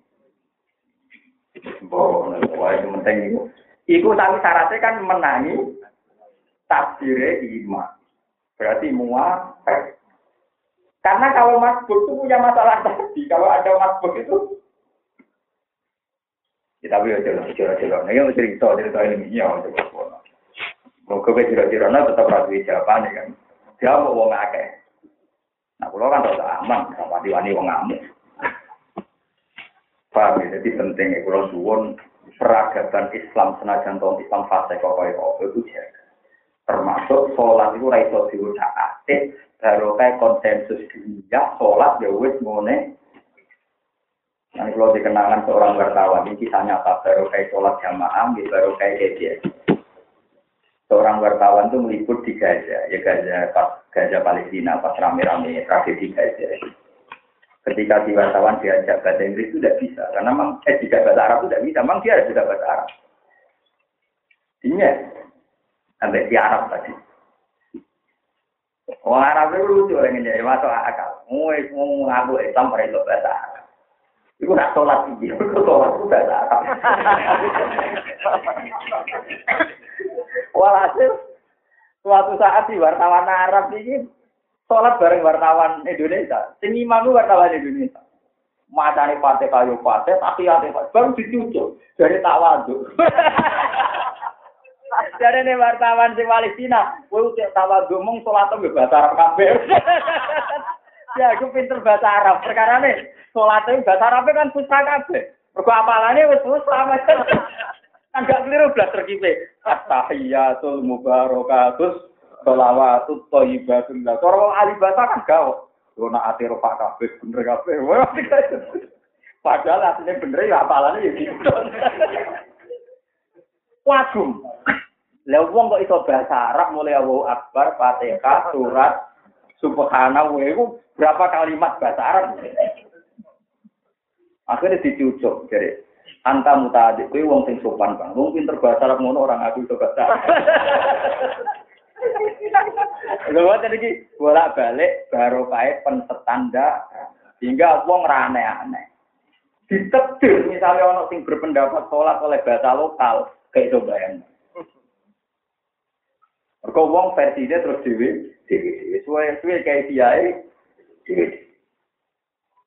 Speaker 1: Boh, wah itu penting itu. Iku tapi syaratnya kan menangi takbire iman. Berarti muat. Karena kalau masbuk itu punya masalah tadi. Kalau ada masbuk itu kita boleh jalan jalan jalan. Ini yang cerita cerita ini ya untuk sekolah. Mau ke cerita cerita tetap rapi jawaban kan. Dia mau akeh. Nah kalau kan rasa aman sama diwani wong ngamuk. Paham ya? Jadi penting ya suwon peradaban Islam senajan tahun Islam fase kok kaya itu jaga. Termasuk sholat itu raiso diucapake baru kayak konsensus dunia sholat ya wis ngene Nanti kalau dikenangan seorang wartawan, ini kisahnya apa? Baru kayak sholat jamaah, baru kayak kejadian. Seorang wartawan itu meliput di Gaza, ya Gaza pas Gaza Palestina, pas rame-rame tragedi Gaza. Ketika di wartawan diajak bahasa Inggris itu tidak bisa, karena memang eh tidak bahasa Arab itu tidak bisa, memang dia bisa bahasa Arab. Ini sampai di Arab tadi. Orang Arab itu lucu orang ya, masuk akal. Mau ngaku Islam pada bahasa Arab. Iku nak sholat iki, sholat ku bahasa Arab. Walhasil suatu saat di wartawan Arab ini sholat bareng wartawan Indonesia. Sing imam wartawan Indonesia.
Speaker 2: Macane pate kayu pate, tapi ate baru dicucuk dari tawaduk. Dari ini wartawan di Palestina, kowe utek tawaduk mung salat bahasa Arab kabeh. Ya aku pinter bahasa Arab. Perkara nih, sholat itu bahasa Arab kan susah kabeh. Mergo apalane wis susah. Kan gak keliru blas terkipe. At-tahiyatul mubarakatus sholawatut thayyibatun. Lah cara wong ahli bahasa kan gawok. Yo nak ati ropak bener kabeh. Padahal aslinya bener ya apalane ya gitu. Wagum. Lah kok iso bahasa Arab mulai Allahu Akbar, Fatihah, surat Subhanallah itu berapa kalimat bahasa Arab? Akhirnya dicucuk jadi anta mutadik kuwi wong sing sopan Bang. Wong pinter bahasa Arab ngono orang aku iso bahasa. Lha tadi iki bolak-balik baru kae pensetanda hingga wong aneh-aneh. Ditetir misalnya orang sing berpendapat sholat oleh bahasa lokal kayak itu bayang. Mergo wong versinya terus dhewe dhewe suwe-suwe kayak piye dhewe.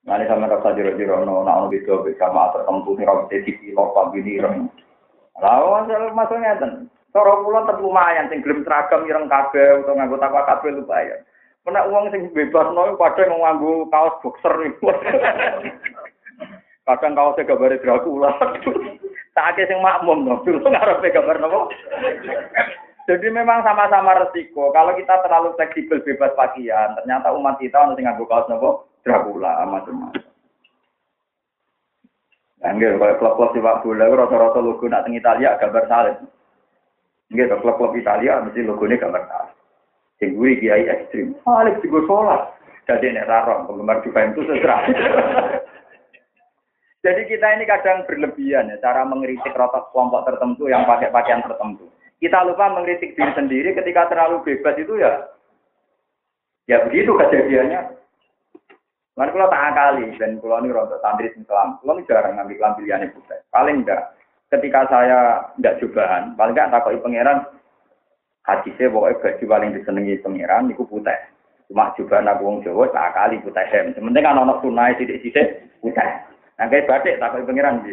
Speaker 2: Nanti sama rasa jero-jero no, nah ono beda sama tertentu nih rambut di pilot pagi nih rem. Lalu masuk masuknya ten. Cara kula tetep lumayan sing gelem seragam ireng kabeh utawa nganggo takwa kabeh lumayan. Kena uang sing bebas no padha nganggo kaos boxer iku. Kadang kaosnya gambar Dracula. Tak sing makmum no, dulu ngarepe gambar nopo. Jadi memang sama-sama resiko. Kalau kita terlalu fleksibel bebas pakaian, ternyata umat kita harus nganggo kaos nopo Dracula macam-macam. Enggak, kalau klub-klub sepak bola rata-rata logo nak teng Italia gambar salib. Enggak, klub-klub Italia mesti logonya gambar salib. Sing guri kiai ekstrim. Salib juga sholat. Jadi nek rarong penggemar Juventus sesera. Jadi kita ini kadang berlebihan ya cara mengkritik rotok kelompok tertentu yang pakai pakaian tertentu. Kita lupa mengkritik diri sendiri ketika terlalu bebas itu ya ya begitu kejadiannya. Kan kalau tak akali, dan kalau ini rontok santri Islam, kalau jarang ngambil liane putih. Paling enggak, ketika saya enggak cobaan, paling enggak takoi pangeran, hadisnya pokoknya baju paling disenangi pangeran, itu putih. Cuma cobaan aku wong Jawa, tak akali putih hem. Sementing kan anak sunai sidik-sidik, putih. Nah, kayak batik, takoi pangeran.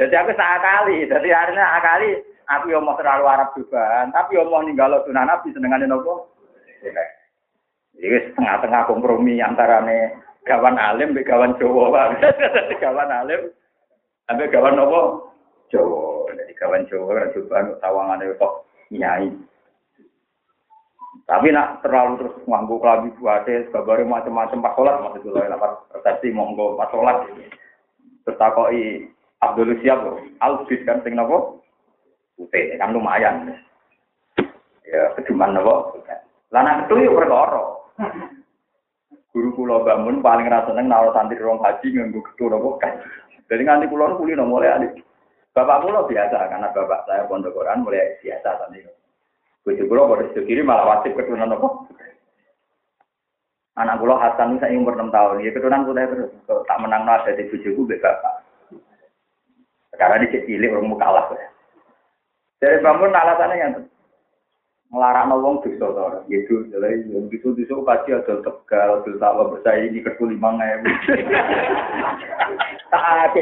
Speaker 2: Jadi aku tak akali, jadi akhirnya akali, aku yang mau terlalu Arab cobaan, tapi yang mau ninggal sunan Nabi senengannya nopo. Jadi setengah-tengah kompromi antara nih gawan alim, be gawan Jawa, gawan alim, sampai gawan nopo Jawa. Jadi gawan Jawa kan coba tawangan itu kok nyai. Tapi nak terlalu terus nganggu kelabi buate, kabare macam-macam pas maksud dulu ya pas resepsi monggo pas sholat. Terus Abdul Siap loh, Albit kan sing nopo putih kan lumayan. Ya keduman nopo. Lana itu yuk perkara. Guru kula bangun paling rasa seneng naruh santri rong haji nganggo gedung nopo kan. Jadi nganti kula kuli no mulai alik. Bapak kula biasa karena bapak saya pondok Quran mulai biasa santri. Bojo kula pada sisi kiri malah wajib keturunan nopo. Anak kula Hasan saya umur 6 tahun, ya keturunan putih terus. Tak menang ada di bojoku be bapak. Karena di cilik orang kalah. Dari bangun alasannya yang melarang wong dosa to gitu jadi yang gitu dosa pasti ada tegal dosa apa bersaing di kertu lima ewu tak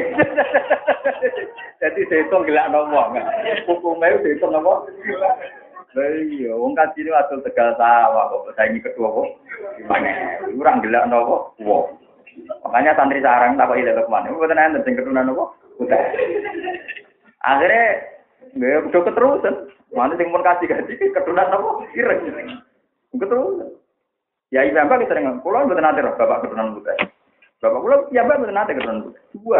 Speaker 2: jadi sehitung gila ngomong hukumnya sehitung apa iya wong kaji ini ada tegal sawah kok kertu apa lima ewu kurang gila nopo wow makanya santri sarang tak kok ilah ke mana betul anda sing keturunan apa udah akhirnya Nggak, udah keterusan. Mana sing pun kasih gaji keturunan apa? Ireng. Keterusan. Ya iya bapak kita dengan pulau betul nanti bapak keturunan buta. Bapak pulau ya bapak betul nanti keturunan. Dua.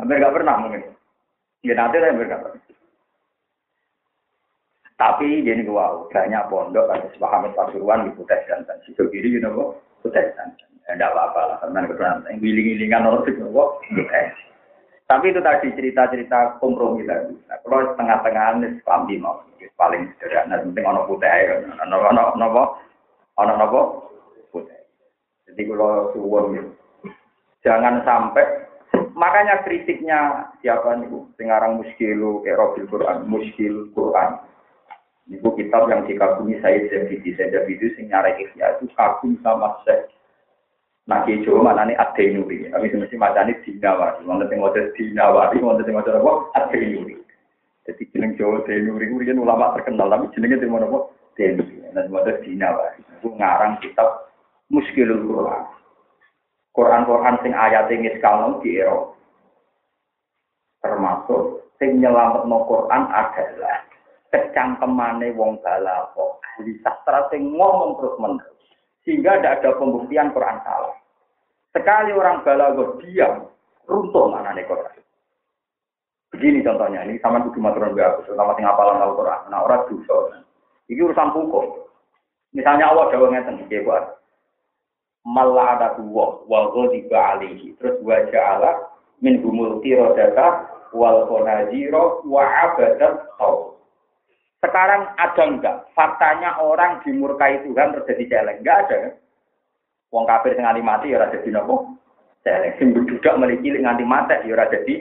Speaker 2: Hampir gak pernah mungkin. Ya nanti hampir gak pernah. Tapi jadi gua banyak pondok ada sepaham pasuruan di Putih dan si kiri you know Putih dan tidak apa-apa lah karena yang giling-gilingan orang itu kok tapi itu tadi cerita-cerita kompromi tadi. Nah, kalau tengah-tengah ini paham mau paling sederhana. Penting ono putih ya. Ono ono nopo ono nopo putih. Jadi kalau suwon. Jangan sampai makanya kritiknya siapa nih Sekarang muskilu kayak Robil Quran, muskil Quran. Itu kitab yang dikagumi saya jadi saya itu sing nyarek itu kagum sama saya Nah, kijo mana nih adenuri. Tapi mesti macam ini dinawari. Mau nanti mau dinawari, mau nanti mau apa? Adenuri. Jadi jeneng Jawa Denuri itu kan ulama terkenal, tapi jenengnya di mana kok Denuri. Nah, mau dinawari. Itu ngarang kitab Muskilul Quran. Quran-Quran sing ayat ini sekarang di Eropa. Termasuk sing no Quran adalah kecangkemane wong balaghah. Ahli sastra sing ngomong terus menerus. Sehingga tidak ada pembuktian Quran salah. Sekali orang balaghah diam, runtuh mana nih Quran. Begini contohnya, ini sama kudu maturan aku, terutama sing apalan Al-Quran. Nah, orang dosa. Ini urusan hukum. Misalnya Allah jawab ngeten, nggih, buat malah ada dua wal ghadiba alihi terus wa ja'ala min humul qiradata wal qanajiro wa abadat tau sekarang ada enggak faktanya orang dimurkai Tuhan terjadi celeng enggak ada wong kafir sing nganti mati ya ora dadi napa celeng sing budak memiliki nganti mati ya ora dadi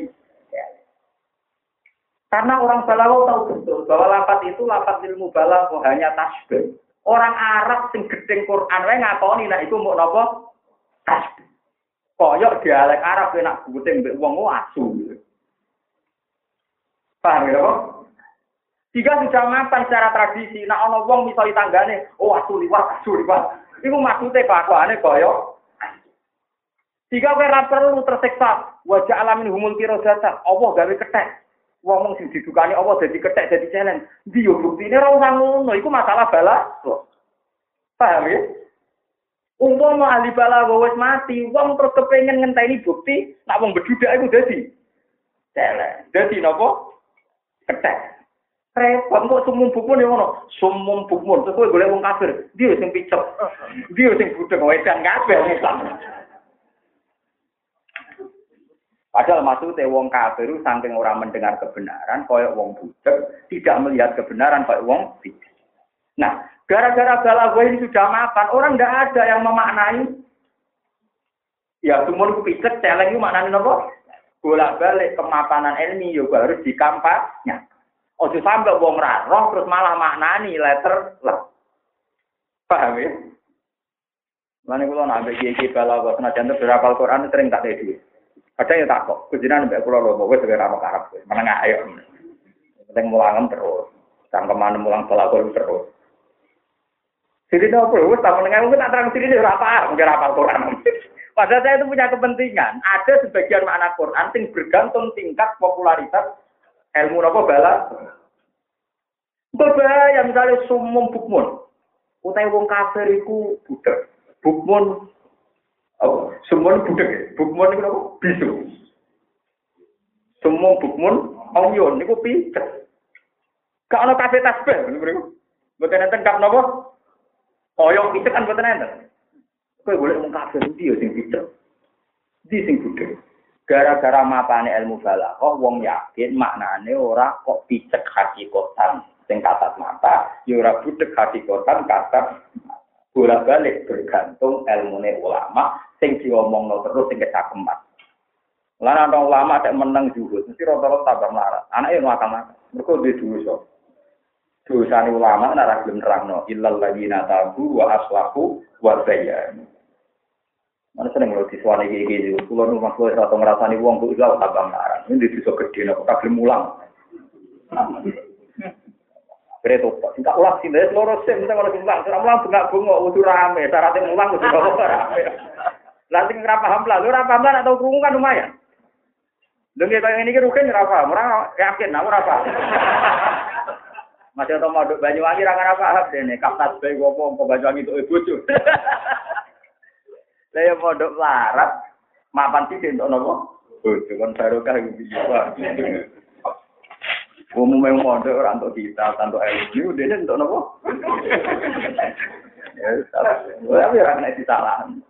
Speaker 2: karena orang balawo tahu betul bahwa lapat itu lapat ilmu balawo hanya tasbih Orang Arab sing gedeng Quran wae ngakoni nek iku mbok napa? Tasbih. Koyok dialek Arab enak gedeng mbek wong asu. Paham ya? Jika sudah mapan secara tradisi, nak ono wong misalnya tanggane, oh asu liwat, asu liwat. Iku maksudnya kelakuannya koyok. Jika kowe perlu tersiksa, wajah alamin humul kiro data, Allah gawe ketek. Wong sing didukani Allah dadi kethek dadi challenge. Ndi yo buktine ora usah ngono, iku masalah bala. Paham ya? Umpama ahli bala wis mati, wong terus kepengin ngenteni bukti, nak wong bedudak iku dadi challenge. Dadi napa? Kethek. Repot kok sumum bukmun ya ngono. Sumum bukmun, terus kowe golek wong kafir. Dia sing picek. Dia sing budek wedan kabeh Islam. Padahal maksudnya wong kafir saking orang mendengar kebenaran, koyok wong budak, tidak melihat kebenaran koyok wong tidak. Nah, gara-gara gue ini sudah mapan, orang tidak ada yang memaknai. Ya, semua itu picek, celeng itu maknanya apa? Bolak balik kemapanan ilmi juga harus dikampanye. Ojo sampai wong roh terus malah maknani letter lah. Paham ya? Mana kalau nak bagi kiai balago, senajan beberapa Al-Quran sering tak ada ada yang tak kok, kujinan mbak pulau lobo, gue sebagai ramah karab, menengah ayo. Penting mulangan terus, ke mana mulang pelaku terus. Jadi apa? Wes tak menengah mungkin tak terang sini apa? Mungkin apa Quran. Padahal saya itu punya kepentingan. Ada sebagian makna Quran yang bergantung tingkat popularitas ilmu nopo bala bebaya misalnya sumum bukmun. Utai wong kafir iku budek. Bukmun oh sumun budek. Bukmun iku nopo bisu. Sumum bukmun onyon iku pijet gak ono kafir tasbih ngono mboten enten kap nopo koyok pijet kan mboten enten. Kowe golek wong kafir iki yo sing pijet di sing budek? Gara-gara mapane ilmu balaghah wong yakin maknane ora kok picek hakikatan sing katat mata, ya ora budek hakikatan katat bolak-balik bergantung ilmu ulama sing diomongno terus sing kecakeman. Lan ana ulama tak menang juga, mesti rata-rata tambah melarat. Anake ngakal-ngakal. Mergo duwe dosa. Dosane ulama nek ora gelem nerangno illal ladzina tabu wa aslahu wa. Mana seneng lho disuwane iki iki kula nu maksud ora tau ngrasani wong kok iso tambah melarat. Ini dosa gedhe nek tak gelem mulang. Kreto, singkat ulang sih, dari seluruh sim, kita kalau bilang, sudah mulang bengak bungo, udah rame, syaratnya mulang, udah rame. Nanti nggak paham lah, lu paham lah atau kerungu kan lumayan. Dengar kayak ini rugen paham, orang yakin, aku apa. Masih atau mau Banyuwangi ra paham deh nih, kaptas gopo, mau Banyuwangi itu ibu cuy. Saya mau dok larat, mapan sih untuk nopo. Bojo kan baru kah bisa. Umum yang mondok orang untuk kita, untuk ilmu, dia untuk nopo. Ya, tapi orang kena disalahan.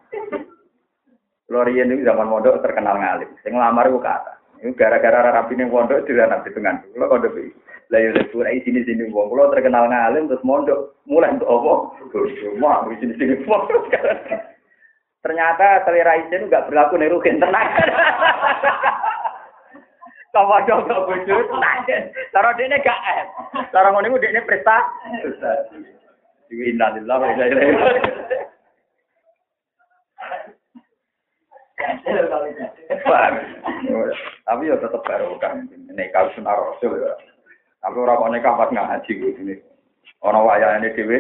Speaker 2: Lorian ini zaman mondok terkenal ngalim. Sing lamar itu kata. Ini gara-gara rapi ini mondok tidak nanti dengan Kalau kode bi. Lah yo lek sini sini wong kalau terkenal ngalim terus mondok mulai untuk apa? Mau di sini sini wong. Ternyata selera itu nggak berlaku nih rugen tenang. Sama dong gak bocor, Cara dia gak eh. Cara ngono dia prestasi. Innalillahi wa inna ilaihi
Speaker 1: Tapi ya tetap baru kan. Nekah sunnah rasul ya. Tapi orang kok nekah pas ngaji gitu. Orang wayang ini dewe.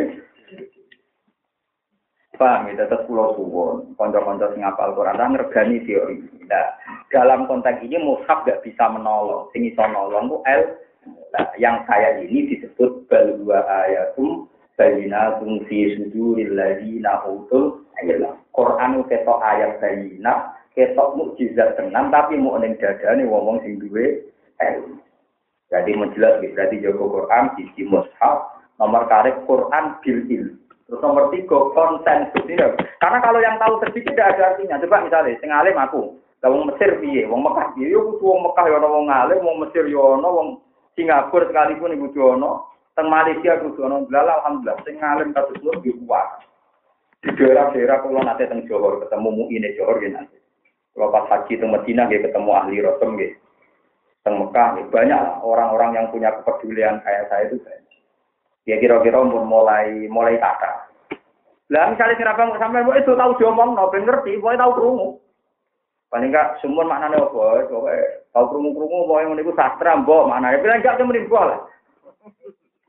Speaker 1: Paham ya, tetap pulau suwon. Konco-konco sing apal Quran, ngergani teori. Nah, dalam konteks ini mushaf gak bisa menolong. Sing iso nolong itu L. Nah, yang saya ini disebut balwa ayatum bayinatum fi suduril ladina utul ilm. Quran ketok ayat bayinat, ketok mukjizat tenan tapi mau ning dadane wong-wong sing duwe ilmu. Jadi menjelas berarti Joko Quran sisi mushaf nomor karek Quran bil ilm. Terus nomor tiga konsensus ini. Karena kalau yang tahu sedikit tidak ada artinya. Coba misalnya, sing alim aku, wong Mesir piye, wong Mekah piye, yo kudu wong Mekah yo ana wong alim, wong Mesir yo ana, wong Singapura sekalipun ibu ana, teng Malaysia kudu ana. Lah alhamdulillah sing alim kados kula yo kuat. Di daerah-daerah kula nate teng Johor ketemu muine Johor nggih nanti. Kalau pas haji teng Madinah nggih ketemu ahli rotem nggih. Teng Mekah banyak orang-orang yang punya kepedulian kayak saya itu banyak. Ya kira-kira mulai mulai kata. Lah misalnya si Rabang sampai mau itu tahu diomong, no, ben ngerti, mau tahu kerungu. Paling enggak semua maknanya apa? Coba tahu kerungu, mau yang itu sastra, mbok maknanya. Bilang enggak cuma mbok lah.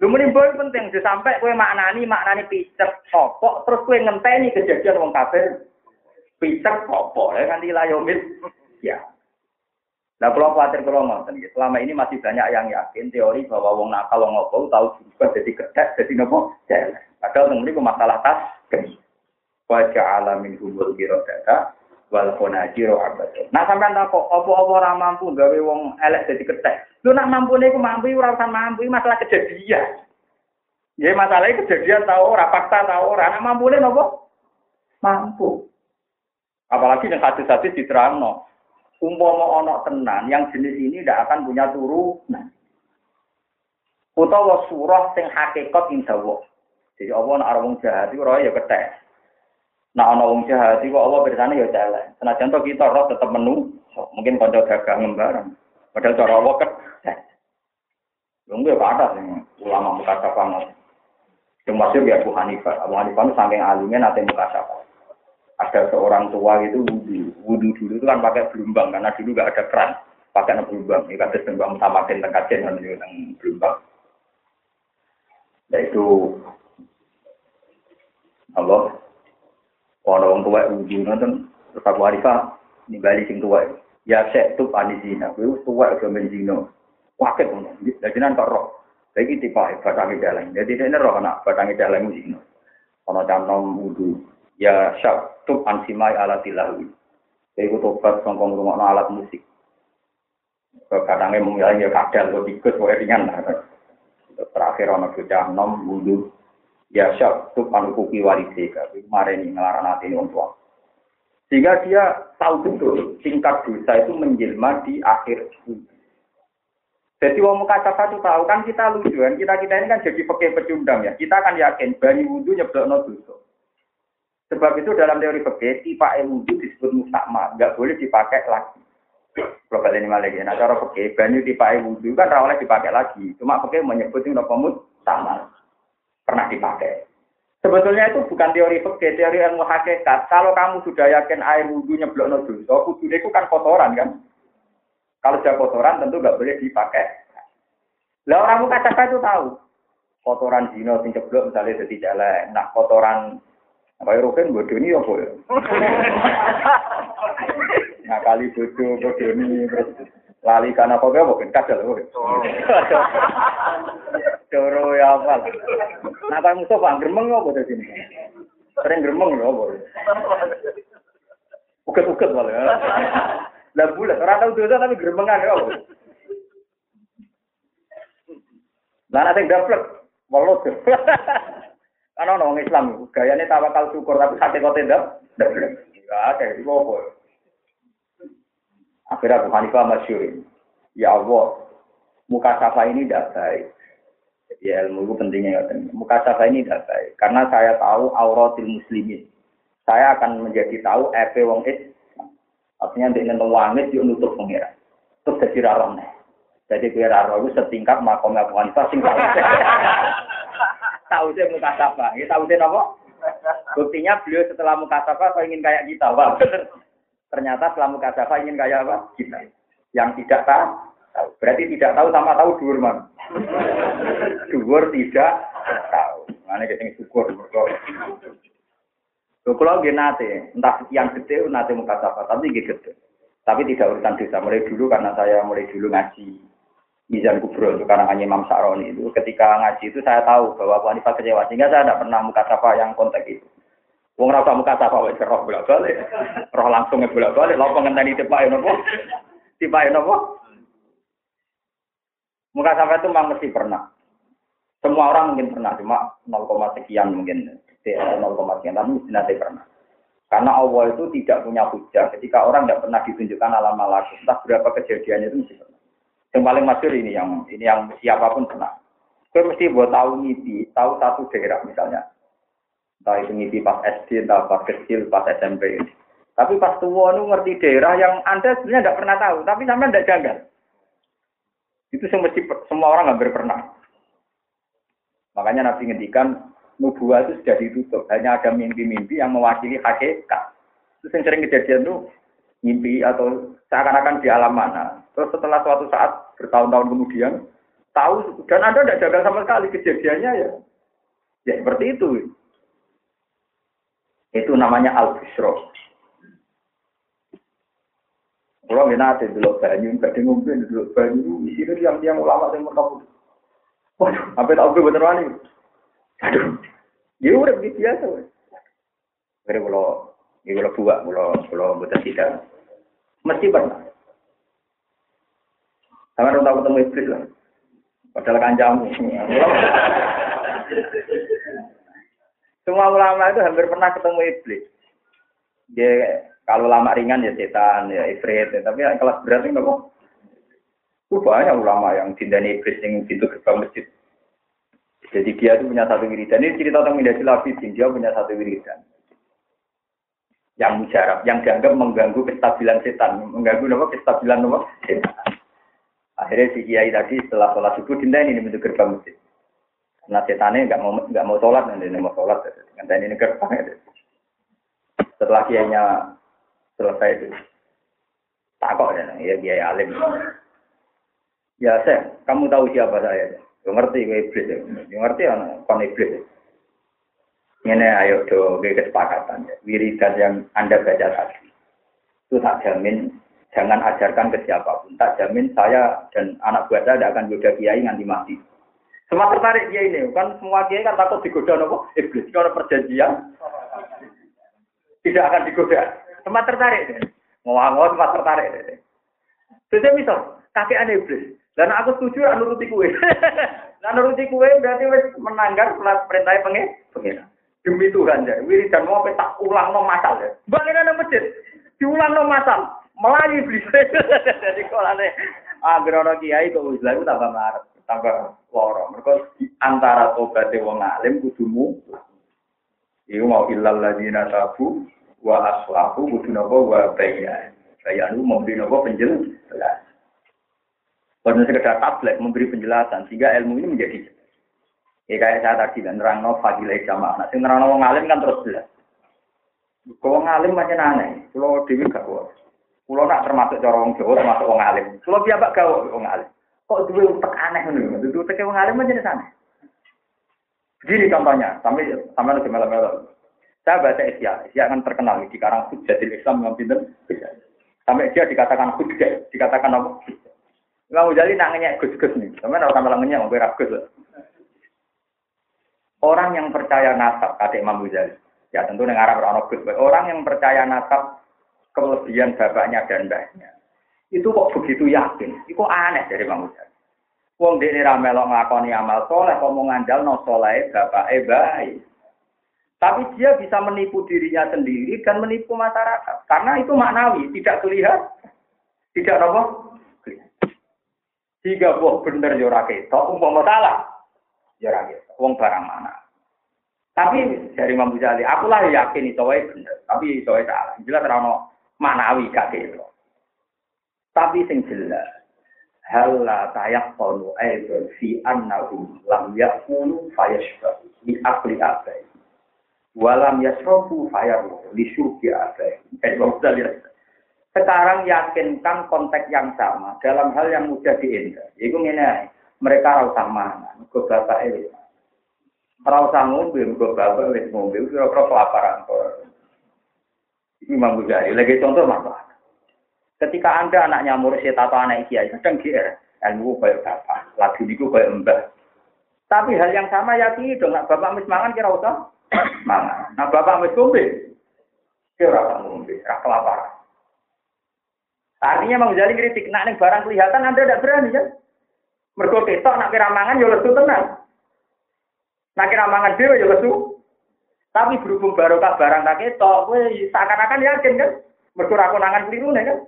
Speaker 1: Lu mbok penting, sampai kue maknani maknani picek sopok, terus kue ngenteni kejadian wong kafir picek sopok, ya kan dilayomit. Ya, Nah, kalau khawatir kalau ngoten, selama ini masih banyak yang yakin teori bahwa wong nakal wong ngopo tahu berubah jadi kedek, jadi nopo jelek. Padahal ini masalah tas. Wajah alamin hubul biro data, wal konajiro abad. Nah, sampai kok, opo-opo orang mampu gawe wong elek jadi kedek. Lu nak mampu nih, mampu, ora mampu, masalah kejadian. Ya masalahnya kejadian tahu ora, fakta tahu ora, nak mampu nopo? Mampu. Apalagi yang hadis-hadis diterang umpama ana tenan yang jenis ini tidak akan punya turunan. Utawa surah sing hakikat indawa. Jadi Allah nak wong jahat iku ya ketek. Nak ana wong jahat iku Allah bersane ya jalan. Senajan to kita roh tetep menu, mungkin kanca dagang ngembarang. Padahal cara Allah ketek. Lungguh ya ada sing ulama muka banget. Yang masuk ya Abu Hanifah. Abu Hanifah itu saking alimnya nanti muka ada seorang tua itu wudhu. Wudhu dulu itu kan pakai belumbang karena dulu nggak ada keran. Pakai belumbang. Ini kata belumbang sama dengan kajen kan yang belumbang. Nah itu Allah. Orang tua wudhu nonton. Terus Abu Hanifah balik sing tua ya saya tuh anisina gue tua itu menzino wakil ngono. Jadi nanti roh? Lagi tipe batangi dalam jadi ini roh anak batangi dalam zino ono canom wudhu ya syak tub ansimai alat tilawi. Jadi tobat songkong rumah alat musik. Kadangnya mungkin ya kadal, kok tikus, kok ringan. Terakhir orang bocah nom wudhu. Ya syak tub anukuki walisi. Kemarin ini ngelarang hati ini untuk Sehingga dia tahu betul tingkat dosa itu menjelma di akhir Jadi wong muka itu tahu kan kita lucu kan kita kita ini kan jadi pakai pecundang ya. Kita kan yakin bani wudhu nyeblok no dosa. Sebab itu dalam teori fikih tipe wudhu disebut mustakma, nggak boleh dipakai lagi. Global ini malah Nah cara fikih banyu tipe wudhu kan rawalnya dipakai lagi. Cuma fikih menyebut ini nopo sama pernah dipakai. Sebetulnya itu bukan teori fikih, teori ilmu hakikat. Kalau kamu sudah yakin air wudhu nyeblok no dosa, wudhu itu kan kotoran kan. Kalau sudah kotoran tentu nggak boleh dipakai. Lah orang muka itu tahu. Kotoran zino sing ceblok misalnya jadi jalan. Nah kotoran apa ya Rukin bodoh ini apa ya? Nah kali bodoh bodoh ini lali karena apa ya mungkin kadal loh. Coro ya apa? Nah kamu musuh bang geremeng apa di sini? Sering geremeng ya apa? Uket-uket malah. Ya. Lah bulat, orang tahu dosa tapi geremengan ya apa? Lah nanti gaplek, walau karena orang Islam, gayanya tawakal syukur, tapi hati kau tidak, Ya, kayak itu apa? Akhirnya Abu Hanifah masyur. Ya Allah, muka safa ini tidak baik. Ya ilmu itu pentingnya. Ya. Muka safa ini tidak baik. Karena saya tahu auratil muslimin. Saya akan menjadi tahu epe wong is. Artinya dia ingin wangit, dia nutup pengira. Terus jadi rarone. Jadi kira itu setingkat makomnya Abu Hanifah sing tahu sih muka sapa. Ya sih apa? Buktinya beliau setelah muka sapa kok ingin kayak kita, bener.
Speaker 2: Ternyata setelah mukasafa ingin kayak apa? Kita. Yang tidak tahu. Berarti tidak tahu sama tahu dhuwur man. Dhuwur tidak tahu. Mana kita syukur. Lho kula nggih nate, entah yang gede nate mukasafa, tapi nggih gede. Tapi tidak urusan desa mulai dulu karena saya mulai dulu ngaji Mizan Kubro itu karena hanya Imam Sa'roni itu ketika ngaji itu saya tahu bahwa Abu Hanifah kecewa sehingga saya tidak pernah muka safa yang konteks itu. Wong rasa muka safa wes roh bolak balik, roh langsung bolak balik. Lalu pengenteni tipe nopo, tipe nopo. Muka safa itu memang mesti pernah. Semua orang mungkin pernah, cuma 0, sekian mungkin, 0, sekian, tapi mesti nanti pernah. Karena Allah itu tidak punya hujah ketika orang tidak pernah ditunjukkan alam malakut. Entah berapa kejadiannya itu mesti pernah. Yang paling masyur ini yang ini yang siapa pun pernah. Gue mesti buat tahu ngipi, tahu satu daerah misalnya. Entah itu ngipi pas SD, entah pas kecil, pas SMP. Tapi pas tua nu ngerti daerah yang Anda sebenarnya tidak pernah tahu, tapi sampai tidak janggal. Itu semua, semua orang hampir pernah. Makanya Nabi ngendikan nubuah itu sudah ditutup, hanya ada mimpi-mimpi yang mewakili hakikat. Itu yang sering kejadian tuh mimpi atau seakan-akan di alam mana. Terus setelah suatu saat bertahun-tahun kemudian tahu dan Anda tidak jaga sama sekali kejadiannya ya. Ya seperti itu. Itu namanya al-bisro. Kalau mina ada dulu banyu, badai ngombe dulu banyu, isinya yang yang ulama yang mereka Waduh, apa tahu gue bener wani? Aduh, ya udah biasa. Kira kalau, ya kalau buat, kalau kalau buat tidak, Mesti pernah. Sama orang tahu ketemu iblis lah. Padahal kancamu. Semua ulama itu hampir pernah ketemu iblis. Dia kalau lama ringan ya setan, ya ifrit, ya. tapi kelas berat ini kok. banyak ulama yang cintanya iblis yang pintu gerbang masjid. Jadi dia itu punya satu wiridan. Ini cerita tentang Midasi Labidin, dia punya satu wiridan yang mujarab, yang dianggap mengganggu kestabilan setan, mengganggu apa kestabilan apa setan. Akhirnya si kiai tadi setelah sholat subuh dinda ini bentuk gerbang masjid. Karena setannya nggak mau nggak mau sholat nanti mau sholat, dengan ini gerbang itu. Setelah kiainya selesai itu, takut ya, ya kiai alim. Ya saya, kamu tahu siapa saya? Yang ngerti gue iblis ya, yang ngerti ya, kon iblis. Ini ayo do kesepakatan. Ya. Wiridan yang Anda baca tadi. Itu tak jamin, jangan ajarkan ke siapa pun. Tak jamin saya dan anak buah saya tidak akan goda kiai nganti mati. Semua tertarik kiai ini. Kan semua kiai kan takut digoda nopo. Iblis. Kalau perjanjian. Tidak akan digoda. Semua tertarik. Ngomong-ngomong semua tertarik. Jadi misal, kakek aneh iblis. Dan aku setuju nuruti kue. Nah nuruti kue berarti menanggar perintah pengen. Demi Tuhan ya, wiridan mau tak ulang no masal ya. Nang masjid, diulang no masal, melayu iblis. Jadi kolane agrono kiai kok wis lha tambah marah, tambah loro. Mergo antara tobat wong alim kudumu Iku mau ilal ladina tabu wa aslahu kudu napa wa bayan. Bayanu memberi napa penjelasan. Bukan sekedar tablet memberi penjelasan sehingga ilmu ini menjadi Ya kayak saya tadi kan nerang no fadilah jamaah. Nah, sing nerang no ngalim kan terus jelas. Kalau ngalim macam aneh, kalau dewi gak kuat. Kalau nak termasuk cara wong Jawa termasuk wong alim. Kalau biasa gak wong alim. Kok duwe utek aneh ngono. Duwe utek wong alim macam sana. Begini contohnya, sampai sampai lagi malam-malam. Saya baca Isya, Isya kan terkenal di karang Hujjatil Islam yang pinter. Sampai dia dikatakan hujjah, dikatakan apa? Imam Ghazali nangnya gus-gus nih. Sampai orang nangnya mau gus. Orang yang percaya nasab, kata Imam Ghazali, ya tentu dengan Arab orang Orang yang percaya nasab kelebihan bapaknya dan mbahnya, itu kok begitu yakin? Itu aneh dari Imam Ghazali. Wong dene ra melok nglakoni amal soleh, kok mau ngandal no soleh bapake baik. Tapi dia bisa menipu dirinya sendiri dan menipu masyarakat. Karena itu maknawi, tidak terlihat. Tidak apa? Jika buah bener yo ora ketok, umpama salah. Ya wong barang mana. Tapi dari Imam Ghazali, aku lah yakin itu wae bener, tapi itu wae salah. Jelas rano manawi gitu. Tapi sing jelas, hal la tayak tonu aibun fi annahu lam yakunu fayashbahu di akli abai. Walam yasrofu fayaru di syurki abai. Imam Ghazali. Sekarang yakinkan konteks yang sama dalam hal yang mudah diindah. Itu ini mereka rasa mana, gue bapak ini. Rasa ngombe, gue bapak ini ngombe, kira-kira kelaparan. Ini Imam Ghazali. Lagi contoh masalah. Ketika anda anaknya mursyid atau anak kiai, kadang GR, ilmu kayak bapak, lagi itu kayak mbah. Tapi hal yang sama ya dong, nak bapak mis mangan kira usah mangan. Nah bapak mis ngombe, kira usah ngombe, kelaparan. Artinya Imam Ghazali kritik, nak ning barang kelihatan Anda tidak berani kan? Mergo ketok nak kira mangan ya lesu tenang. Nak kira mangan dhewe ya lesu. Tapi berhubung barokah barang tak ketok, kowe seakan-akan yakin kan? Mergo ra konangan keliru kan?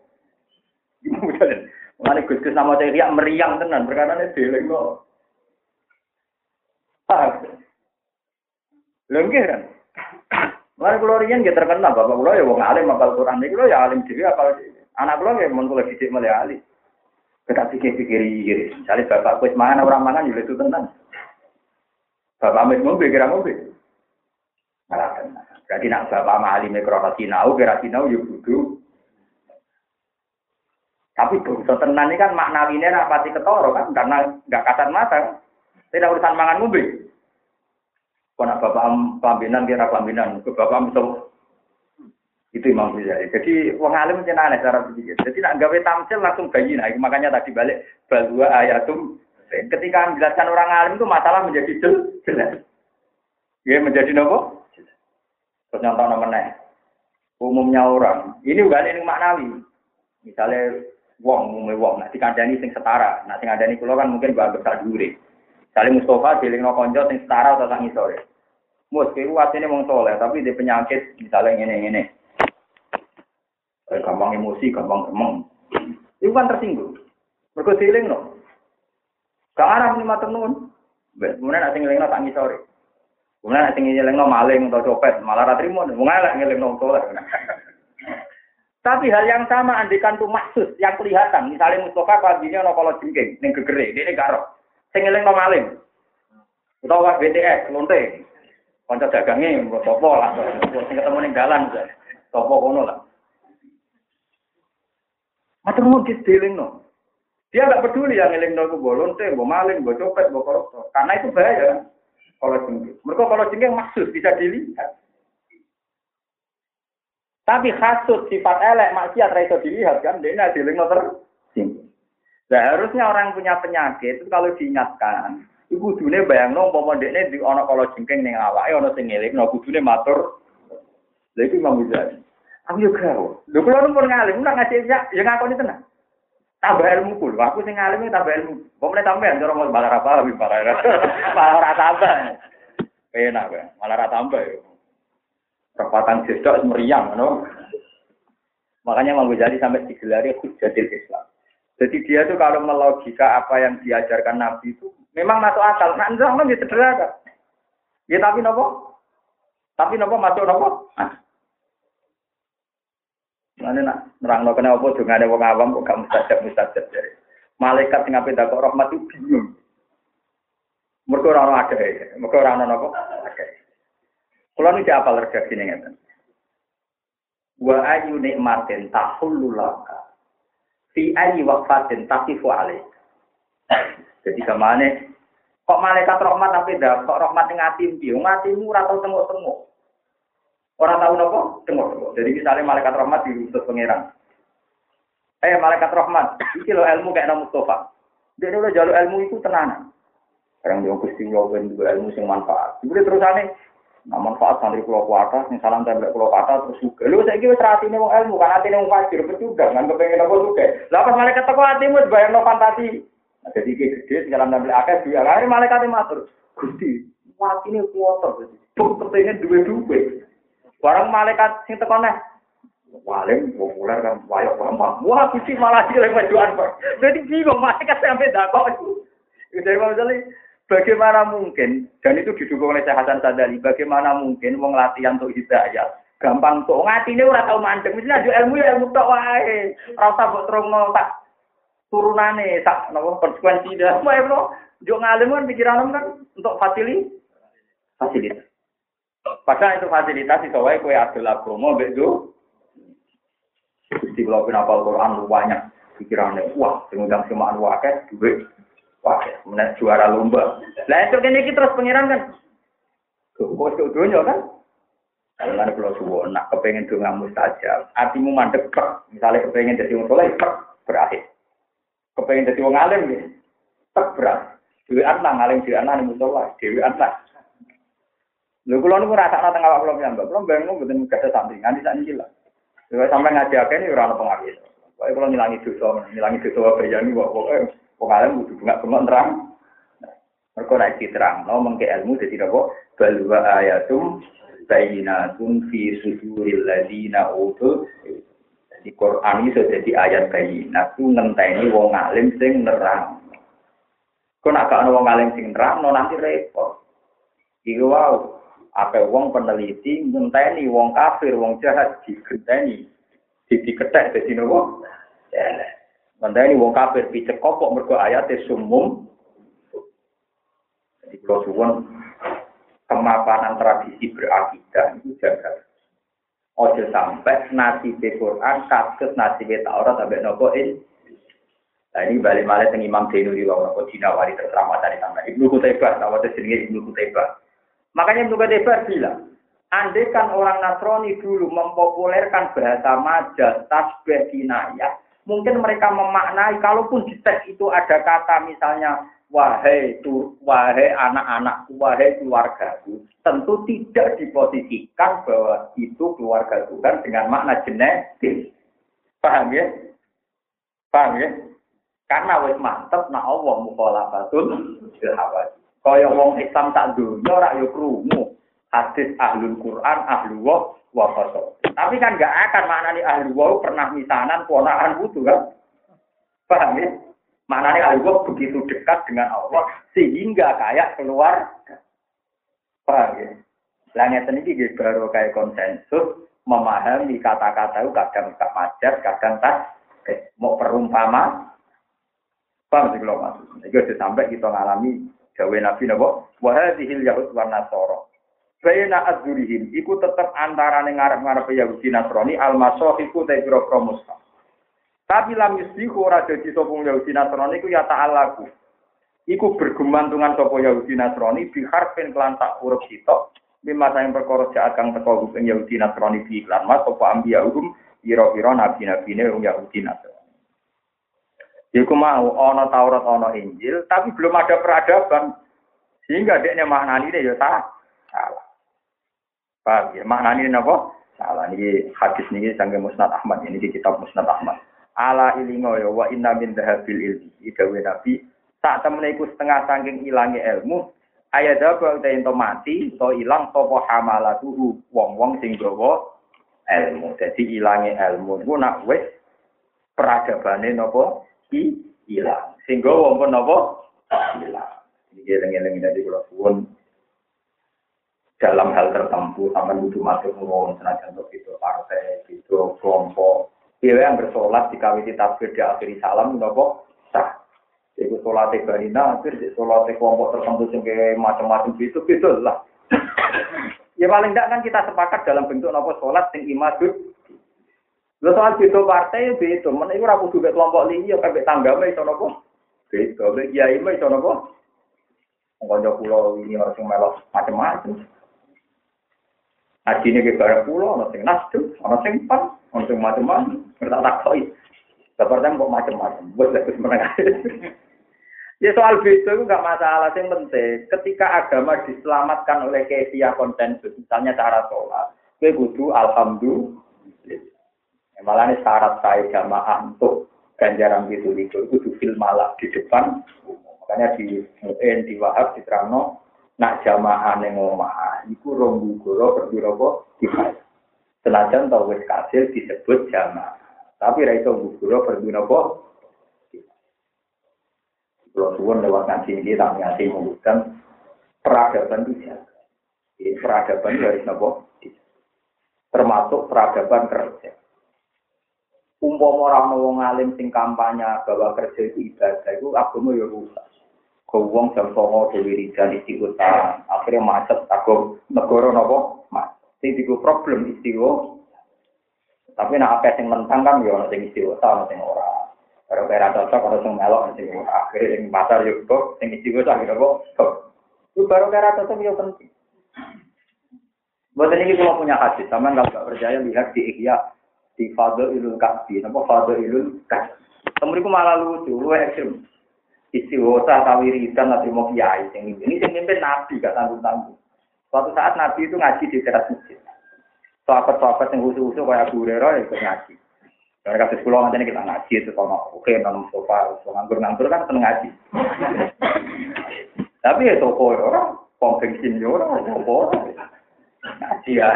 Speaker 2: Mulane Gus Gus nama riak meriang tenan perkara ini deleng kok. Lha kan? Mulane kula riyen nggih bapak kula ya wong alim apal Quran niku ya alim dhewe apal. Anak kula ya mun kula didik mulai ahli. Kita pikir-pikir. Misalnya bapak kuis mangan orang mangan juga ya itu tenang. Bapak mis mobil kira mobil. Berarti nak bapak mahali mikro sinau kira sinau ya budu. Tapi bangsa tenan ini kan maknawinya rapati ketoro kan karena nggak kasar mata. Tidak urusan mangan mobil. Kalau bapak pelambinan kira pelambinan, ke bapak misal itu Imam Ghazali. Jadi wong alim macam aneh cara berpikir. Jadi nak gawe tamsil langsung bayi nah. Makanya tadi balik bahwa ayatum ketika menjelaskan orang alim itu masalah menjadi jelas. Ya menjadi nopo? Terus nyontok nomornya. Umumnya orang, ini bukan ini maknawi. Misalnya wong, umumnya wong, nanti kandani sing setara. Nanti kandani kulo kan mungkin gak besar duri. Misalnya Mustafa diling no konco sing setara atau sang isore. Mus, kira ini wong soleh, tapi di penyakit misalnya ini ini. Eh, gampang emosi, gampang gemeng. Itu kan tersinggung. Mereka no. Gak arah nih matur nuwun. Kemudian nanti ngiling no tak ngisori. Kemudian nanti ngiling no maling atau copet, malah ratrimo. Mungkin lah ngiling no soleh. Tapi hal yang sama andikan tuh maksud yang kelihatan. Misalnya Mustafa paginya no kalau jengking, ini gegere, ini garok. Sing ngiling no maling. Utawa BTS, lonte. Konco dagangnya, topo lah. Sing ketemu ning dalan, topo kono lah. Matur nuwun dealing no. Dia nggak peduli yang ngeling no bolonte, mau maling, mau copet, mau koruptor. Karena itu bahaya. Kalau jengking. Mereka kalau jengking maksud bisa dilihat. Tapi khasut sifat elek maksiat itu dilihat kan, dia nggak dealing no terus. Nah, harusnya orang punya penyakit itu kalau diingatkan, ibu dunia bayang no, mau dekne di ono kalau jengking neng awak, ono sing ngeling, no kudune matur. Iku Imam Ghazali. Aku gawe. Lho kula pun ngalim, ora ngasih ya, ya ngakoni tenang. Tambah ilmu kul, aku sing ngalim tambah ilmu. Pomene tambahan cara mau balar apa lebih balar. Malah ora tambah. Enak ya, malah ora tambah yo. Perempatan jedok meriang, no? Makanya mau jadi sampai digelari hujatil Islam. Jadi dia tuh kalau melogika apa yang diajarkan Nabi itu memang masuk akal. Nah, enggak, enggak, sederhana. Ya tapi nopo? Tapi nopo masuk nopo? Nah, Mana nak nerang lo kena apa ada wong awam kok gak mustajab mustajab jadi. Malaikat sing ape dakok rahmat itu bingung. Mergo ora ono akeh, mergo ora ono napa? Akeh. Kula niki apal ning ngeten. Wa ayu nikmatin tahullu laka. Fi ayi waqfatin taqifu alaik. Jadi ke mana? Kok malaikat rahmat tapi dah kok rahmat ning ati piye? Ngatimu ora tau tengok-tengok. Orang tahu nopo, tengok Jadi misalnya malaikat rahmat diutus pangeran. Eh malaikat rahmat, iki lo ilmu kayak nama Mustafa. Dia lo jalur ilmu itu tenanan. Sekarang dia kusti nyobain juga ilmu yang manfaat. Jadi terus aneh, nah manfaat santri pulau kuata, yang salam tembak pulau kuata terus juga. Lu saya kira serati nih ilmu, kan hati nih fajir juga, kan kepengen apa juga. Lah pas malaikat teko hatimu bayang no fantasi. Nah, jadi kayak gede, sekarang ngambil akeh, dua kali malaikat matur. Gusti, mati ini kuota, Buk kepengen dua-dua. Barang malaikat sing teko neh. Paling populer kan wayo gampang. Wah, kuci malah cilik wedoan kok. Jadi bingung malaikat sampai dakok itu. Dari Jali, bagaimana mungkin dan itu didukung oleh Syekh Hasan Sadali, bagaimana mungkin wong latihan untuk hidayah gampang tuh ngatine ora tau mandek mesti aja ilmu ya ilmu tok wae ora usah mbok terungno tak turunane tak napa konsekuensi dah wae bro yo ngalim kan pikiran kan untuk fasili fasilitas Padahal itu fasilitas itu wae kue adol agama mbek Gusti kula kenapa Quran banyak pikirannya, wah, sing semua anu akeh duit. Wah, menaik juara lomba. Lah itu kene iki terus pengiran kan. Kok kok dunya kan? Karena kalau suwo nak kepengen donga mustajab, hatimu mandek per. Misalnya kepengen jadi wong soleh, per berakhir. Kepengen jadi wong alim, ya, berakhir. Dewi anak ngalim dewi anak nih musola, dewi anak. Lho kula niku rasakno teng awak kula piyambak. Kula bayangno mboten gadah sampingan sak niki lho. Lha sampe ngaji akeh ini ora ono pengaruh. Pokoke kula ngilangi dosa, ngilangi dosa wae ya niku pokoke pokoke kudu bengak-bengok terang. Mergo diterang, no mengke ilmu dadi apa? Balwa ayatum bayinatun fi suduril ladina utul di Quran itu jadi ayat bayinat itu ngenteni wong alim sing nerang. Kau nak ana wong alim sing nerang, no nanti repot. Iku wow, apa wong peneliti ngenteni wong kafir, wong jahat digenteni, di diketek dadi nopo? Ngenteni wong kafir picek kopok mergo ayate sumum. Jadi kalau suwon kemapanan tradisi berakidah itu jaga. Ojo sampai nasi Quran kasus nasi Taurat sampai nopo. Nah ini balik balik dengan Imam Zainul bawah nopo Cina wali terserama dari sana. Ibnu Kutaibah, tahu jenenge Ibnu Kutaibah. Makanya Ibnu Kutaibah bilang, andai kan orang Nasrani dulu mempopulerkan bahasa majas, tasbih, kinayah, mungkin mereka memaknai, kalaupun di teks itu ada kata misalnya wahai tu, wahai anak-anakku, wahai keluargaku, tentu tidak diposisikan bahwa itu keluarga Tuhan dengan makna genetik. Paham ya? Paham ya? Karena wis mantep nak Allah mukhalafatul hawadi. Kaya wong Islam tak dunya ora yo krungu hadis ahlul Quran, ahlu wa wa Tapi kan enggak akan maknani ahlu wa pernah misanan ponakan butuh kan? Paham ya? Maknanya Allah begitu dekat dengan Allah sehingga kayak keluar. Paham ya? Langit ini baru kayak konsensus memahami kata-kata itu kadang tak majar, kadang tak eh, mau perumpama. Paham sih kalau maksud. Itu sampai kita ngalami gawe Nabi nabo wahadihil Yahud wa Nasoro. Bayna azurihim, iku tetap antara ngarep-ngarep Yahudi Nasrani, al-masohiku te biro tapi lam yusbihu ora dadi sapa Yahudi Nasrani iku ya ta'alaku. Iku bergemantungan sapa Yahudi Nasrani bi harfin kelan tak huruf sitok. Bima sayang perkara jahat kang teko ing Yahudi Nasrani bi iklan mas sapa ambiya hukum ira-ira nabi-nabine Yahudi Nasrani. Iku mau ana Taurat ana Injil, tapi belum ada peradaban. Sehingga dekne maknani ya salah. Paham ya? Maknani napa? Salah. Ini hadis ini sanggih Musnad Ahmad. Ini di kitab Musnad Ahmad ala ilingo ya wa inna min dhahabil ilmi dawe nabi tak temene iku setengah saking ilangi ilmu ayat apa uta ento mati to ilang sapa hamalatuhu wong-wong sing gawa ilmu dadi ilangi ilmu ku nak wis peradabane napa i ilang sing gawa pun napa ilang iki eling-eling dadi kula suwun dalam hal tertentu sampai butuh masuk ngomong senajan untuk itu partai, itu kelompok, dia yang bersolat di kawiti takbir di akhiri salam nopo sah. Iku sholat barina, akhir di sholat kelompok tertentu sehingga macam-macam itu itu lah. ya paling tidak kan kita sepakat dalam bentuk nopo sholat sing imadud. Lo soal itu partai itu, mana itu ragu juga kelompok ini ya kayak tangga mah itu nopo. Itu, ya ini itu nopo. Ngkonco pulau ini harus melok macam-macam. Ini ke barang pulau, ono sing nasdem, ono sing pan, ono sing macam-macam. Kita tak koi. Seperti kok macam-macam. Buat lebih menengah. Ya soal itu nggak masalah. Yang penting, ketika agama diselamatkan oleh kefiah konsensus, misalnya cara sholat, gue kudu alhamdulillah. Malah ini syarat saya jamaah untuk ganjaran itu itu itu fil malah di depan. Makanya di Mu'in, di Wahab, di Terangno, nak jamaah yang ngomah, itu rombu goro berbiro kifayah. Senajan tau wis kasil disebut jamaah. Tapi ra guguro berguna apa? Kalau suwon lewat ngaji ini tak ngasih mengundang peradaban itu jaga. Ini peradaban dari nopo termasuk peradaban kerja. Umpama orang wong alim sing kampanye bahwa kerja itu ibadah itu agama ya rusak. Kau wong jam songo dewi rijan istiqotan, akhirnya macet takut negara nopo mas. Sing problem istiqo Tapi nak apa sing mentang kan yo ono sing istiwa, ono sing ora. Kalau kira cocok ono sing melok sing akhirnya sing pasar yo kok sing istiwa akhirnya kok. Itu baru kira cocok yo penting. Buat ini kalau punya hadis, sama nggak percaya lihat di Ihya di Fadl Ilul Kasbi, apa Fadl Ilul Kasbi. Kemudian malah lucu, lu ekstrim. Istiwosa tawiridan nanti mau kiai, ini ini yang mimpin Nabi gak tanggung tanggung. Suatu saat Nabi itu ngaji di teras masjid. Sahabat-sahabat yang usul-usul kayak Abu Hurairah ya ikut ngaji. Dari kasus pulau nanti kita ngaji itu sama oke nanam sofa, nganggur-nganggur kan seneng ngaji. Tapi ya toko orang, pom ya orang, toko Ngaji ya.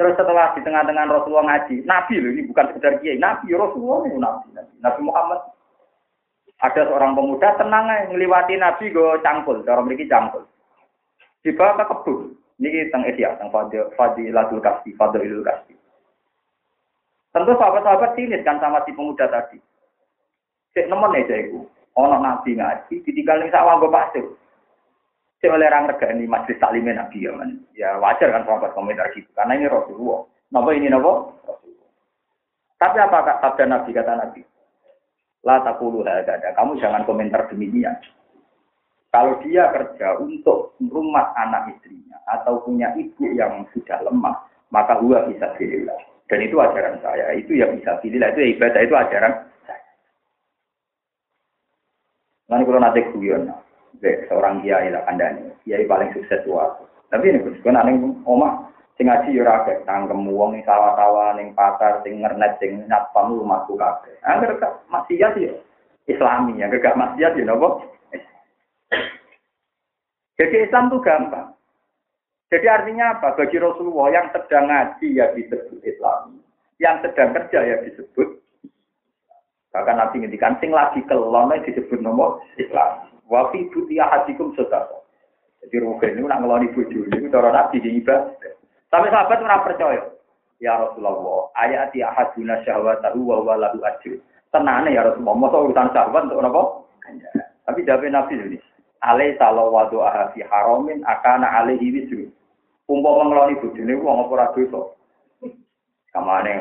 Speaker 2: Terus setelah di tengah-tengah Rasulullah ngaji, Nabi loh ini bukan sekedar kiai, Nabi Rasulullah ini Nabi, Nabi, Nabi Muhammad. Ada seorang pemuda tenang aja ngelewati Nabi go cangkul, cara memiliki cangkul. Dibawa ke kebun. Ini tentang Esia, tentang Fadilatul Kasbi, Fadilul Kasbi. Tentu sahabat-sahabat sinis kan sama si pemuda tadi. Cek nemen aja itu. Orang Nabi ngaji, ditinggal ning sawah gue pasir. Si oleh orang ini majlis taklimnya Nabi ya, man. ya wajar kan sahabat komentar gitu, karena ini Rasulullah. Napa ini napa? Rasulullah. Tapi apa sabda Nabi kata Nabi? La takulu ada. Kamu jangan komentar demikian. Kalau dia kerja untuk rumah anak istrinya atau punya ibu yang sudah lemah, maka gua bisa pilih. Dan itu ajaran saya. Itu yang bisa pilih. Itu ibadah itu ajaran saya. Nanti kalau nanti guyon, seorang kiai lah kandani, kiai paling sukses tua. Tapi ini Gus, kan aneh oma sing ngaji yo ora akeh, tangkem wong sawah-sawah ning pasar sing ngernet sing nyatpam rumahku kabeh. Angger gak maksiat yo Islami, yang gak maksiat yo napa? Jadi Islam itu gampang. Jadi artinya apa? Bagi Rasulullah yang sedang ngaji ya disebut Islam, yang sedang kerja ya disebut. Bahkan Nabi ngendikan sing lagi kelon disebut nomor Islam. Wa fi butia hadikum sedekah. Jadi Ruben itu nak ngeloni bojo itu cara Nabi ibadah. Tapi sahabat ora percaya. Ya Rasulullah, ayat ya ahaduna syahwatahu wa huwa lahu ajr. Tenane ya Rasulullah, masa urusan syahwat untuk apa? Tapi jawab Nabi ini. Alai salau wadu ahasi haramin akana alaihi wisru. Umpama ngeloni bojone wong apa ora dosa. Kamane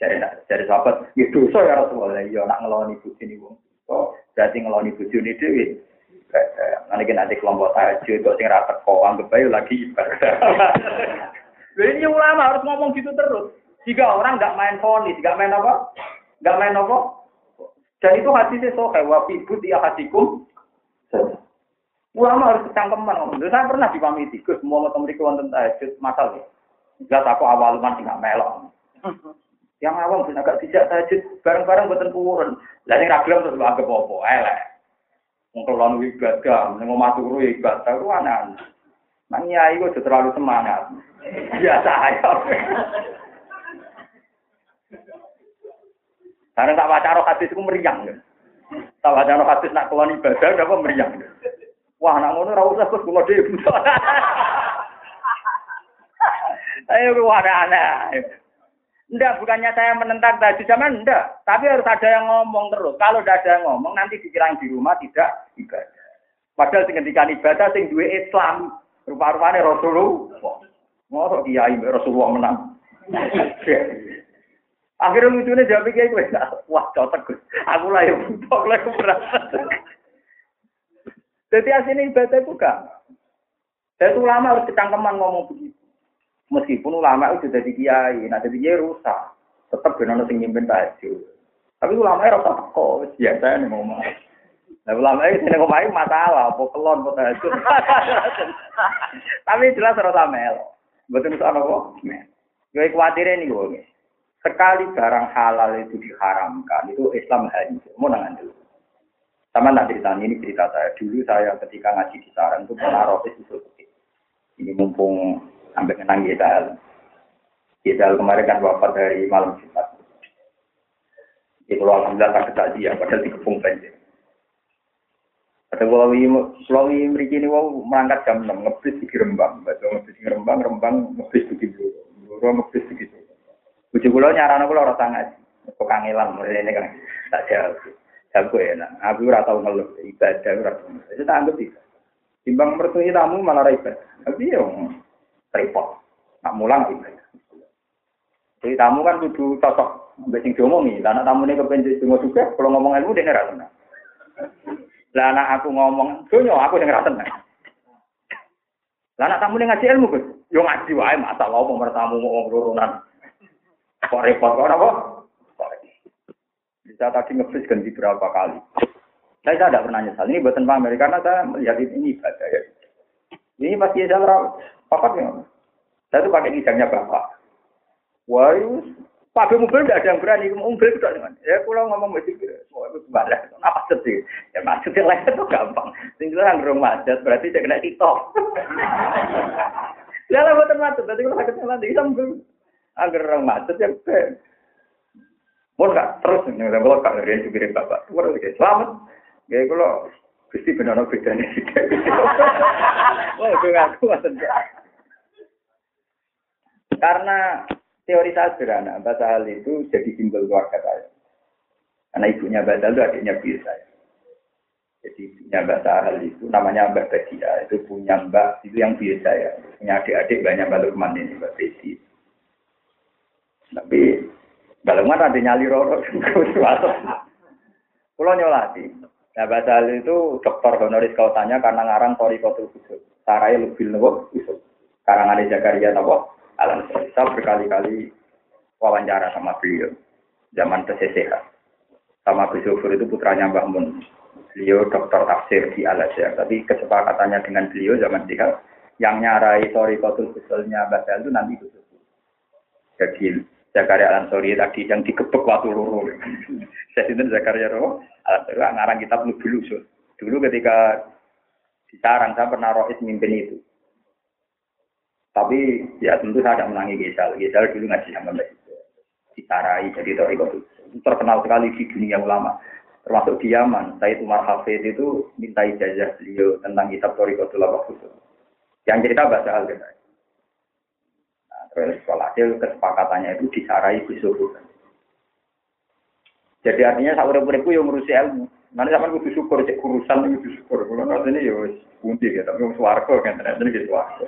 Speaker 2: cari cari sahabat, ya dosa ya Rasulullah. Ya nak ngeloni bojone wong. Oh, berarti ngeloni bojone dhewe Nanti nanti kelompok tahajud, kok sing rata kok anggap aja lagi ibadah. Ini ulama harus ngomong gitu terus. Jika orang nggak main fonis, nggak main apa? Nggak main apa? Dan itu hadisnya sohe, wa fibut ya hatikum. Ulama harus kecangkeman ngomong. Saya pernah dipamiti, Gus, mau temen wonten tahajud, masalah. Enggak aku awal man nggak melok. Yang awam bisa agak tidak tahajud, bareng-bareng buatan purun. Lalu ragam terus anggap apa? Elek. Mengkelon ibadah, neng omah turu ibadah, itu aneh. Nah, nyai kok terlalu semangat. Biasa aja. Karena tak baca roh hadis itu meriang. Tak baca roh hadis nak keluar ibadah, apa meriang. Wah, nak ngono ora usah kula dhewe. Ayo aneh. Enggak, bukannya saya menentang tadi zaman enggak. Tapi harus ada yang ngomong terus. Kalau tidak ada yang ngomong, nanti dikira di rumah tidak ibadah. Padahal sing ngendikan ibadah sing duwe Islam. Rupa-rupane Rasulullah. Ngorok kiai Rasulullah menang. Akhirnya lucunya jawab kayak gue, wah cocok gus. Aku lah yang butuh, lah merasa. Jadi aslinya ibadah itu kan. Saya itu lama harus kecangkeman ngomong begitu. Meskipun ulama itu jadi kiai, nah jadi kiai rusak. Tetap benar sing nyimpin tahajud. Tapi ulama itu rasa teko, biasa nih ngomong. Nah ulama itu sini ngomong masalah, apa kelon, apa tahajud. Tapi jelas rasa melo. Betul itu apa kok? Gue khawatir ini gue. Sekali barang halal itu diharamkan, itu Islam hancur. Mau nangan dulu. Sama nanti cerita ini cerita saya. Dulu saya ketika ngaji di sarang itu pernah rotis itu. Ini mumpung sampai kenang kita. Kita kemarin kan wafat dari malam Jumat. Itu kalau alhamdulillah tak kejadian, padahal di kepung banjir. Kata kalau kalau mereka ini mau merangkat jam enam ngebis di Rembang, baca ngebis di Rembang, Rembang ngebis di Bluro, Bluro ngebis di gitu. Bujuk kulo nyaran aku orang sangat, kok kangelan, ini kan tak jauh. Jago enak, aku ora tau ngeluh ibadah ora tau. Itu tak anggap bisa. Timbang mertui tamu malah ibadah. Tapi yo repot. Nak mulang ibadah. Jadi tamu kan kudu cocok mbek sing diomongi. Lah anak tamune kepen donga juga kalau ngomong ilmu dene ra tenang. Lah anak aku ngomong donya aku sing ra tenang. Lah anak tamune ngaji ilmu Gus. Yo ngaji wae masalah apa mertamu mau urunan. Kok repot kok apa? Bisa tadi ngebis ganti berapa kali. Saya tidak pernah nyesal. Ini buatan pamer karena saya melihat ini ibadah ya. Ini pasti saya papat ya. Saya tuh pakai kijangnya bapak. Wah, pakai mobil tidak ada yang berani. Mobil itu dengan. Ya, kalau ngomong masih semua itu balik. Apa sih? Ya maksudnya lain itu gampang. Tinggal yang rumah macet berarti saya kena tiktok. Ya lah buatan macet. Berarti kalau sakit nanti bisa mobil. Agar orang macet ya. Mau nggak terus nih? Kalau kak dari supir bapak, selamat. Ya kalau Gusti benar bedanya sih. Oh, itu maksudnya. Karena teori saya sederhana, Mbak Sahal itu jadi simbol keluarga saya. Karena ibunya Mbak itu adiknya biru saya. Jadi ibunya Mbak Sahal itu namanya Mbak Badia, itu punya Mbak itu yang biru saya. Punya adik-adik banyak Mbak Lukman ini, Mbak Bedi. Tapi Mbak Lukman ada nyali roro. Kalau nyolati, Nah, bahasa itu dokter honoris kausanya karena ngarang Tori Kotul Kudus. Sarai lebih nopo Yusuf. Karangan Jakaria nopo Alam Saya berkali-kali wawancara sama beliau. Zaman TCCH. Sama Gus itu putranya Mbah Mun. Beliau dokter tafsir di Al Azhar. Tapi kesepakatannya dengan beliau zaman TCCH. Yang nyarai Tori Kotul Kudusnya bahasa itu nanti Yufur. Jadi Zakaria Ansori tadi yang digebek waktu luru. Saya itu Zakaria Roh, ngarang kitab lebih lusuh. Dulu ketika di Sarang saya pernah rois mimpin itu. Tapi ya tentu saya tidak menangi Gesal. Gesal dulu ngaji sama Mbak Ditarai jadi Toriko terkenal sekali di dunia ulama. Termasuk di Yaman, Said Umar Hafid itu minta ijazah beliau tentang kitab Toriko Tulawak Yang cerita bahasa Al-Ghazali. Terus hasil kesepakatannya itu disarai Gus Jadi artinya sak urip-uripku yang ngurusi ilmu. Nanti sampean kudu syukur cek urusan kudu syukur. Kulo katene ya wis pundi ya tapi swarga kan ternyata iki swarga.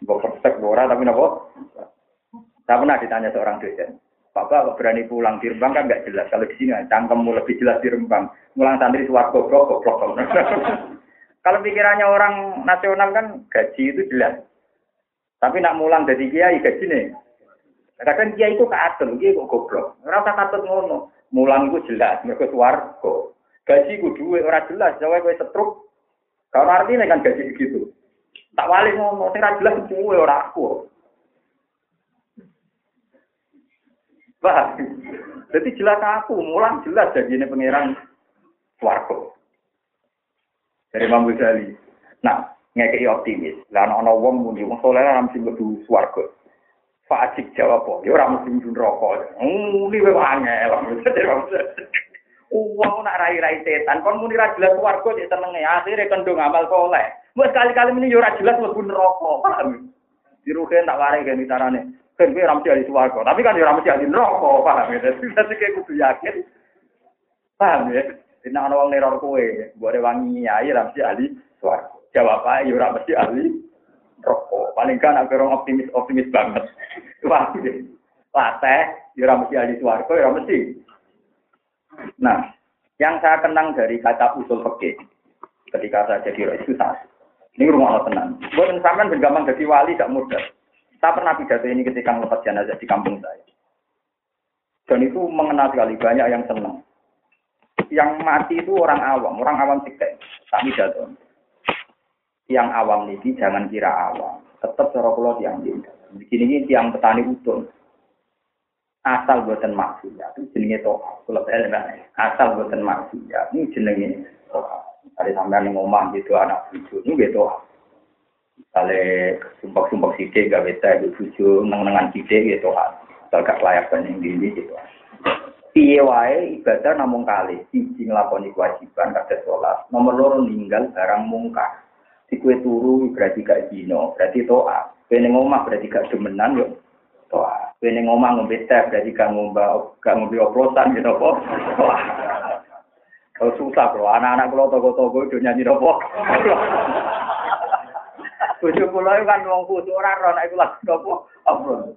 Speaker 2: Mbok persek ora tapi napa? Saya pernah ditanya seorang dosen. Bapak berani pulang di Rembang kan nggak jelas. Kalau di sini cangkemmu lebih jelas di Rembang. Mulang santri swarga goblok goblok. Kalau pikirannya orang nasional kan gaji itu jelas. Tapi nak mulang dari kiai gaji nih. Kadang kiai itu keatur, kiai kok goblok. Rasa katut ngono. Mulang itu jelas, mereka suwargo. Gaji ku duwe ora jelas, jawab kowe setruk. Kalau artinya kan gaji begitu. Tak wali ngono, ora jelas kuwe ora aku. Bah, jadi jelas aku, mulang jelas jadi ini pangeran suwargo. Dari Imam Ghazali. Nah, ngekei optimis. Lah ana wong muni wong saleh ora mesti mlebu swarga. Fajik jawab apa? Ya ora mesti mlebu neraka. Muni wae angel. Uang nak rai-rai setan, kon muni ra jelas swarga cek senenge, akhire kendung amal saleh. Wes kali-kali muni yo ora jelas mlebu neraka. Paham? Diruhe tak ware gen carane. Ben kowe ora mesti ahli swarga, tapi kan yo ora mesti ahli neraka, paham ya? Dadi kayak kudu yakin. Paham ya? Nek ana wong neror kowe, mbok wangi ae ora mesti ahli swarga. Jawab aja, ya mesti ahli rokok. Paling kan aku orang optimis optimis banget. Wah, teh, ya mesti ahli suarco, ya mesti. Nah, yang saya kenang dari kata usul fikih ketika saya jadi itu satu. Ini rumah Allah tenang. Buat sampean bergampang jadi wali gak mudah. Saya pernah pidato ini ketika ngelepas jenazah di kampung saya. Dan itu mengenal sekali banyak yang senang. Yang mati itu orang awam, orang awam siktek. Tak pidato tiang awam niki jangan kira awam. Tetap cara kula tiang desa. Di sini ini tiang petani utun. Asal buatan maksiat itu jenenge toha. Kula asal buatan maksiat ini jenenge toha. Ada sampean yang ngomong gitu anak cucu ini gitu. Misalnya sumpah-sumpah sidik gak itu cucu neng-nengan sidik gitu. Kalau gak layak yang dini gitu. Piye wae ibadah namung kali, siji nglakoni kewajiban kados salat, nomor loro ninggal barang mungkar. Si kue turu berarti gak dino, berarti toa. Kue ngomah berarti gak demenan yo toa. Kue ngomah ngombe teh berarti gak ngombe gak ngombe oplosan gitu apa? Toa. Kalau susah bro, anak-anak kalau toko-toko itu nyanyi nopo. Bujuk pulau kan wong kudu ora ora nek iku lagu nopo? Apa?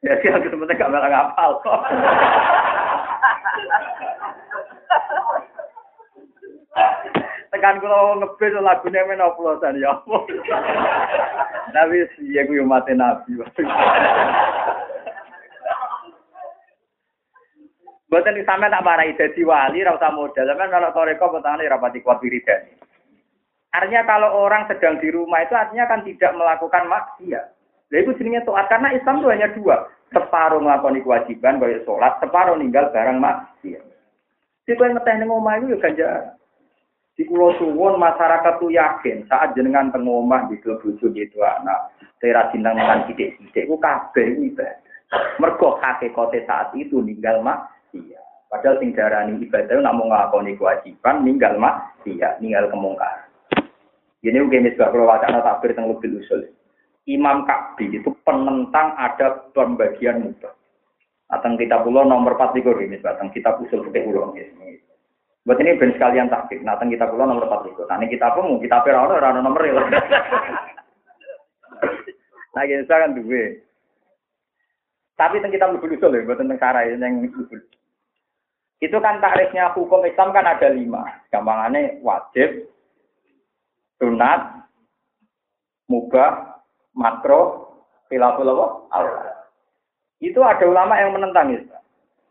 Speaker 2: Ya sih aku gak malah ngapal. Tekan kula ngebis lagune men oplosan ya apa. Tapi ya ku yo mate nabi. Boten sampe tak marai dadi wali ra usah modal. Sampeyan kalau toreko petane rapati kuat wiridan. Artinya kalau orang sedang di rumah itu artinya kan tidak melakukan maksiat. Nah itu jenenge taat karena Islam itu hanya dua. Separuh melakukan kewajiban kayak sholat, separuh ninggal barang maksiat. Jadi kalau ngeteh ning omah itu ya ganjar. Di Pulau Suwon masyarakat tuh yakin saat jenengan teng omah di klub bojo gitu anak saya cinta makan sidik-sidik ku kabeh ibadah. Mergo hakikate saat itu ninggal maksiat. Padahal sing darani ibadah namun nglakoni kewajiban ninggal maksiat, ninggal kemungkaran. Ini mungkin misbah kalau wacana takbir tentang lebih usul. Imam Ka'bi itu penentang ada pembagian mudah. Atau kita pulau nomor 4 likur ini, tentang kita usul ke pulau. Buat ini ben sekalian takbir. Nah, kita pulau nomor 4 likur. Nah, ini kita pun kita pera orang nomor ya. Nah, kita kan dua. Tapi tentang kita lebih usul ya, buat tentang cara yang lebih. Itu kan takrifnya hukum Islam kan ada lima. Gampangannya wajib, sunat, mubah, makro, khilaful? Allah. Itu ada ulama yang menentang itu.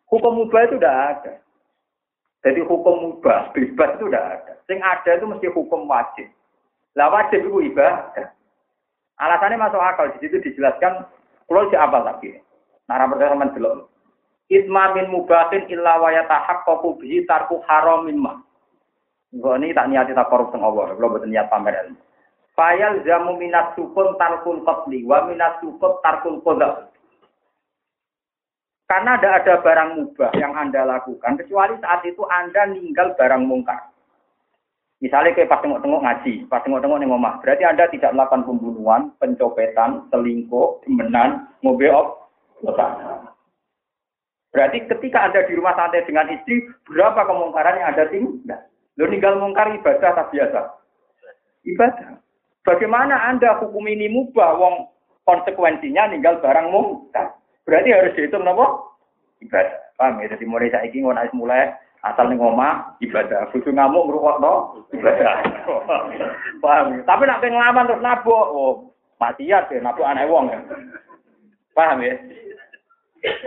Speaker 2: Hukum mubah itu tidak ada. Jadi hukum mubah, bebas itu tidak ada. Sing ada itu mesti hukum wajib. Lah wajib itu ibadah. Alasannya masuk akal. Di situ dijelaskan, kalau si apa lagi? Nara pertama belum. Isma min mubahin illa wa yatahaqqaqu bihi tarku haramin ma. Gue ini tak niati tak korup tengah Allah, kalau betul niat pamer ilmu. Fayal jamu minat sukun tarkul qatli wa minat sukun tarkul qadha. Karena tidak ada barang mubah yang Anda lakukan, kecuali saat itu Anda ninggal barang mungkar. Misalnya kayak pas tengok-tengok ngaji, pas tengok-tengok nih ngomah, berarti Anda tidak melakukan pembunuhan, pencopetan, selingkuh, demenan, ngobeok, Berarti ketika Anda di rumah santai dengan istri, berapa kemungkaran yang Anda tinggal? Lo ninggal mungkar ibadah tak biasa? Ibadah. Bagaimana Anda hukum ini mubah, wong konsekuensinya ninggal barang mungkar? Berarti harus dihitung nopo? Ibadah. Paham ya? Jadi mulai saya ingin mulai asal nih ngomah ibadah. Bucu ngamuk ngerukok no ibadah. Paham ya? Tapi nak ngelaman terus nabok, oh maksiat ya nabok aneh wong ya. Paham ya?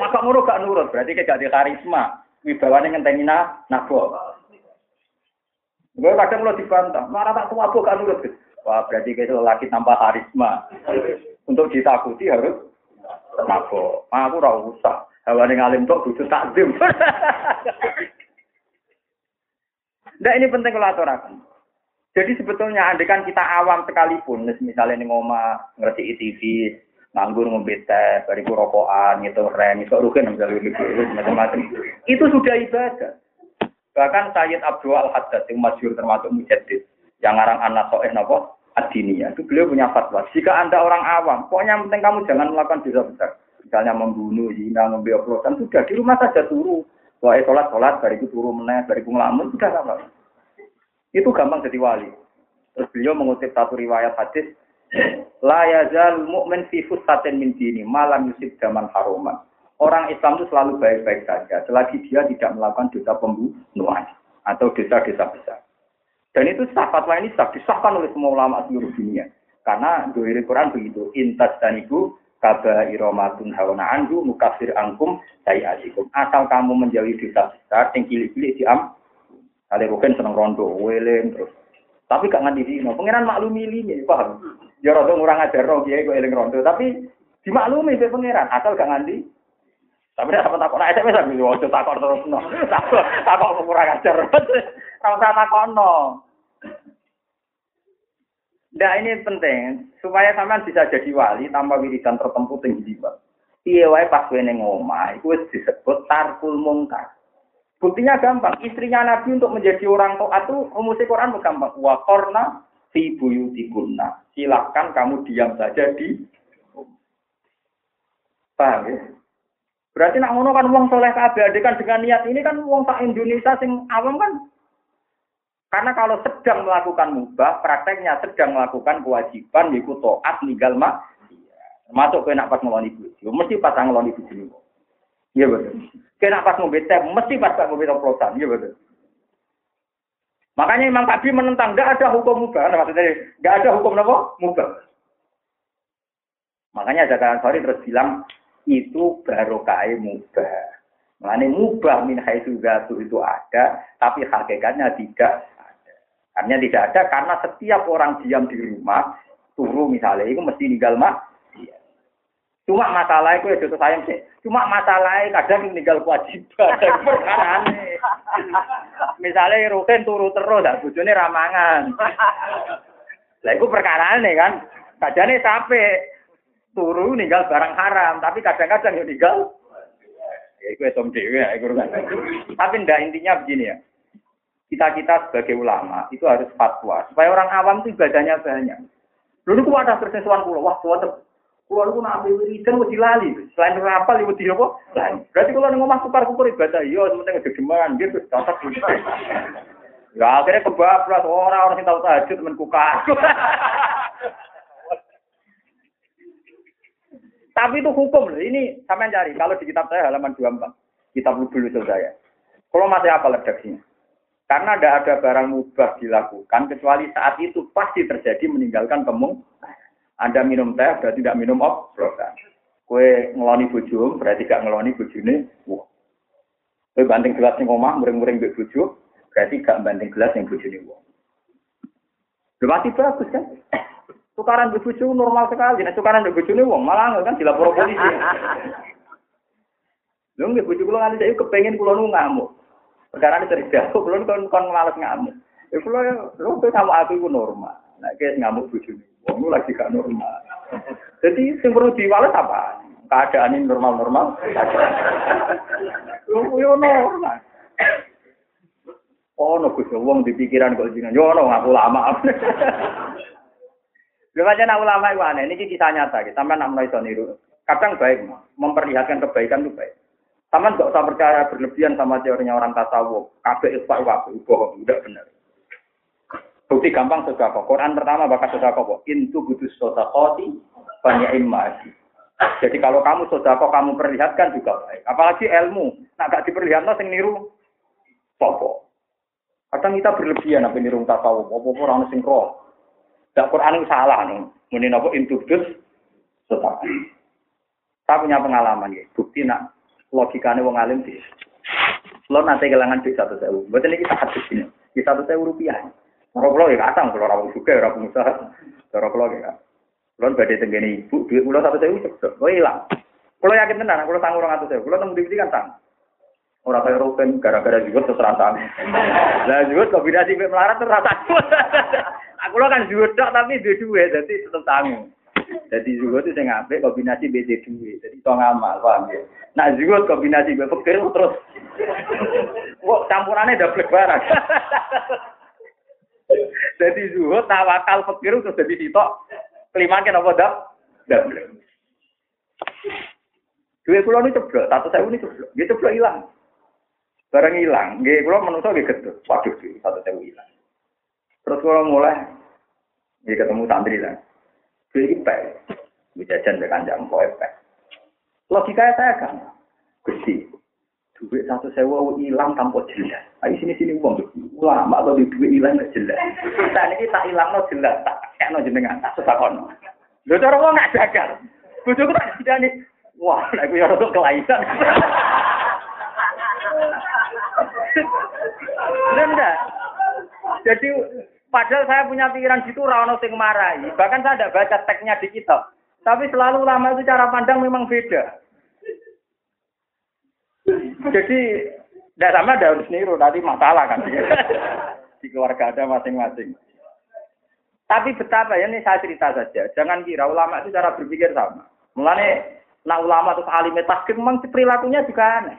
Speaker 2: Maka ngono gak nurut, berarti kayak gak karisma. Wibawane ngenteni nabok. Gue kadang lo dibantah, marah tak tua kan nurut. Wah berarti kita lagi tanpa karisma. Untuk ditakuti harus nabo. Aku ora usah. Hawa ning alim tok butuh takdim. Nah ini penting kalau aturakan. Jadi sebetulnya andekan kita awam sekalipun, misalnya nih ngoma ngerti TV, nganggur ngombe teh, bariku rokokan, gitu ren, itu rugen macam-macam. Itu sudah ibadah. Bahkan Sayyid Abdul Al-Haddad yang masyur termasuk mujaddid yang ngarang anak soeh nopo adinia itu beliau punya fatwa. Jika anda orang awam, pokoknya yang penting kamu jangan melakukan dosa besar. Misalnya membunuh, zina, membioplosan, sudah di rumah saja turu. Wah, sholat sholat, bariku turu meneh, bariku ngelamun, sudah sama. Itu gampang jadi wali. Terus beliau mengutip satu riwayat hadis, La yazal mu'min fi fusatin min dini, malam yusib zaman haruman orang Islam itu selalu baik-baik saja selagi dia tidak melakukan dosa pembunuhan atau dosa-dosa besar. Dan itu sah fatwa ini sah disahkan oleh semua ulama seluruh dunia. Karena dari Quran begitu, intas dan ibu kaba iromatun hawana anhu mukafir angkum saya asikum. Asal kamu menjauhi dosa besar, yang cilik-cilik diam. Kali rugen seneng rondo, weleng terus. Tapi gak nganti dino. Pengiran maklumi ini, paham? Ya rondo ngurang ajar rondo, ya gue eling rondo. Tapi dimaklumi be pengiran, asal gak nganti tapi nek sampe takon SMS sampe ojo takon terus no. Takon takon kurang ajar. Ora usah takono. Nah ini penting supaya sampean bisa jadi wali tanpa wiridan tertentu tinggi jiwa. Iya wae pas wene ngomah iku wis disebut tarkul mungkar. Buktinya gampang, istrinya Nabi untuk menjadi orang taat itu rumus Quran gampang. Wa qarna fi buyutikunna. Silakan kamu diam saja di Paham ya? Berarti nak ngono kan wong soleh kabeh kan dengan niat ini kan wong tak Indonesia sing awam kan. Karena kalau sedang melakukan mubah, prakteknya sedang melakukan kewajiban yaitu taat ninggal mak. Masuk ke nak pas ngeloni bojo, mesti pas ngeloni bojo. Iya betul. Kena pas bete, mesti pas bete oplosan. Iya betul. Makanya Imam Kabi menentang, nggak ada hukum mubah. Nah, maksudnya, nggak ada hukum apa? Mubah. Makanya Zakaria Sorry terus bilang, itu barokai mubah. Makanya mubah min haitsu itu ada, tapi hakikatnya tidak Karena tidak ada karena setiap orang diam di rumah, turu misalnya, itu mesti tinggal mak, Cuma masalah itu ya jatuh sayang sih. Cuma masalahnya kadang meninggal kewajiban. Perkara Misalnya rutin turu terus, dah bujune ramangan. Lah itu perkara nih kan. Kadangnya sampai turu ninggal barang haram, tapi kadang-kadang ya ninggal. Ya itu dewe ya, itu kan. Tapi ndak intinya begini ya. Kita-kita sebagai ulama itu harus fatwa supaya orang awam itu ibadahnya banyak. Dulu itu ada persesuan pulau, wah Kulo niku nak ambil wiridan dilali. Selain rapal wedi apa? Lali. Berarti kulo ning omah kupar-kupur ibadah iya sementing gegeman gitu cocok. Ya akhirnya kebablas orang orang yang tahu tahajud temen kuka. Tapi itu hukum loh. Ini sampean cari. Kalau di kitab saya halaman 24. Kitab dulu saya. Kalau masih apa redaksinya? Karena tidak ada barang mubah dilakukan kecuali saat itu pasti terjadi meninggalkan kemung anda minum teh berarti tidak minum oplosan. Kue ngeloni bojo berarti gak ngeloni bojone. Wah. Kue banting gelas yang omah muring-muring mbek bojo berarti gak banting gelas yang wong. Lho mati bagus kan? Tukaran mbek bojo normal sekali. Nek tukaran mbek bojone wong malah kan dilapor polisi. Lho nggih bojo kula nganti saiki kepengin kula nu ngamuk. Perkara ini cerdas, kula kon kon males ngamuk. Ya kula lho sama aku ku normal. Nek ngamuk bojone. Wong lagi gak normal. Jadi yang perlu diwales apa? Keadaan ini normal-normal. Yo normal. Oh, no Gus, wong di pikiran kok jenengan. Yo no ngaku lama. Lha aja ulama itu aneh, ini kisah nyata, sampai nak mulai. Kadang baik, memperlihatkan kebaikan itu baik. Sama nggak usah percaya berlebihan sama teorinya orang tasawuf. Kabeh ikhfa wa bohong, udah benar. Bukti gampang kok. Quran pertama bakat kok. Intu butuh sodakoti banyak imasi. Jadi kalau kamu kok kamu perlihatkan juga baik. Apalagi ilmu. Nah gak diperlihatkan sing niru popo. Kadang kita berlebihan apa niru tasawuf. Popo orang sing roh. Dan Quran salah nih. Apa intu butuh sodako. Saya punya pengalaman ya. Bukti nak logikanya wong alim sih. Lo nanti kehilangan duit satu sewu. Betul ini kita hadis ini. Di satu sewu rupiah. Cara kula ya kadang kula ora juga ora pengusaha. Cara kula ya. Kula badhe tenggene ibu duit kula 100.000 cepet. Kok ilang. Kula yakin tenan kula tanggung 200.000. Kula temu di kan tang. Ora kaya roken gara-gara juga terus rantang. Lah juga kombinasi melarat terus rata. Aku lo kan juga tapi duwe dadi tetep tanggung. Jadi juga itu saya ngambil kombinasi BD duwe. Jadi itu ngamal, paham ya? Nah juga kombinasi BD terus. Kok campurannya double barang. Jadi zuhud tawakal fakir terus jadi sitok. Kelima kan apa dak? Dak. Duit kula ini ceblok, satu saya ini ceblok. Dia ceblok hilang. Barang hilang, nggih kula menungso nggih gedhe. Waduh, satu saya hilang. Terus kula mulai nggih ketemu santri lah. Iki pek. Jajan dengan jam pek. Logika saya kan. Gusti, duit satu sewa hilang tanpa jelas. Ayo sini sini uang ulama atau di duit hilang nggak jelas. Kita ini tak hilang no jelas, tak kayak no jenengan tak susah kono. Lo cara uang nggak jagal. Bujuk tak tidak nih. Wah, aku ya untuk kelainan. Enggak. Jadi padahal saya punya pikiran gitu rano sing marahi. Bahkan saya tidak baca teksnya di kitab. Tapi selalu lama itu cara pandang memang beda. Jadi tidak sama ada harus niru, tadi masalah kan. Di keluarga ada masing-masing. Tapi betapa ya ini saya cerita saja. Jangan kira ulama itu cara berpikir sama. Mulane nah ulama itu alim taskim memang perilakunya juga aneh.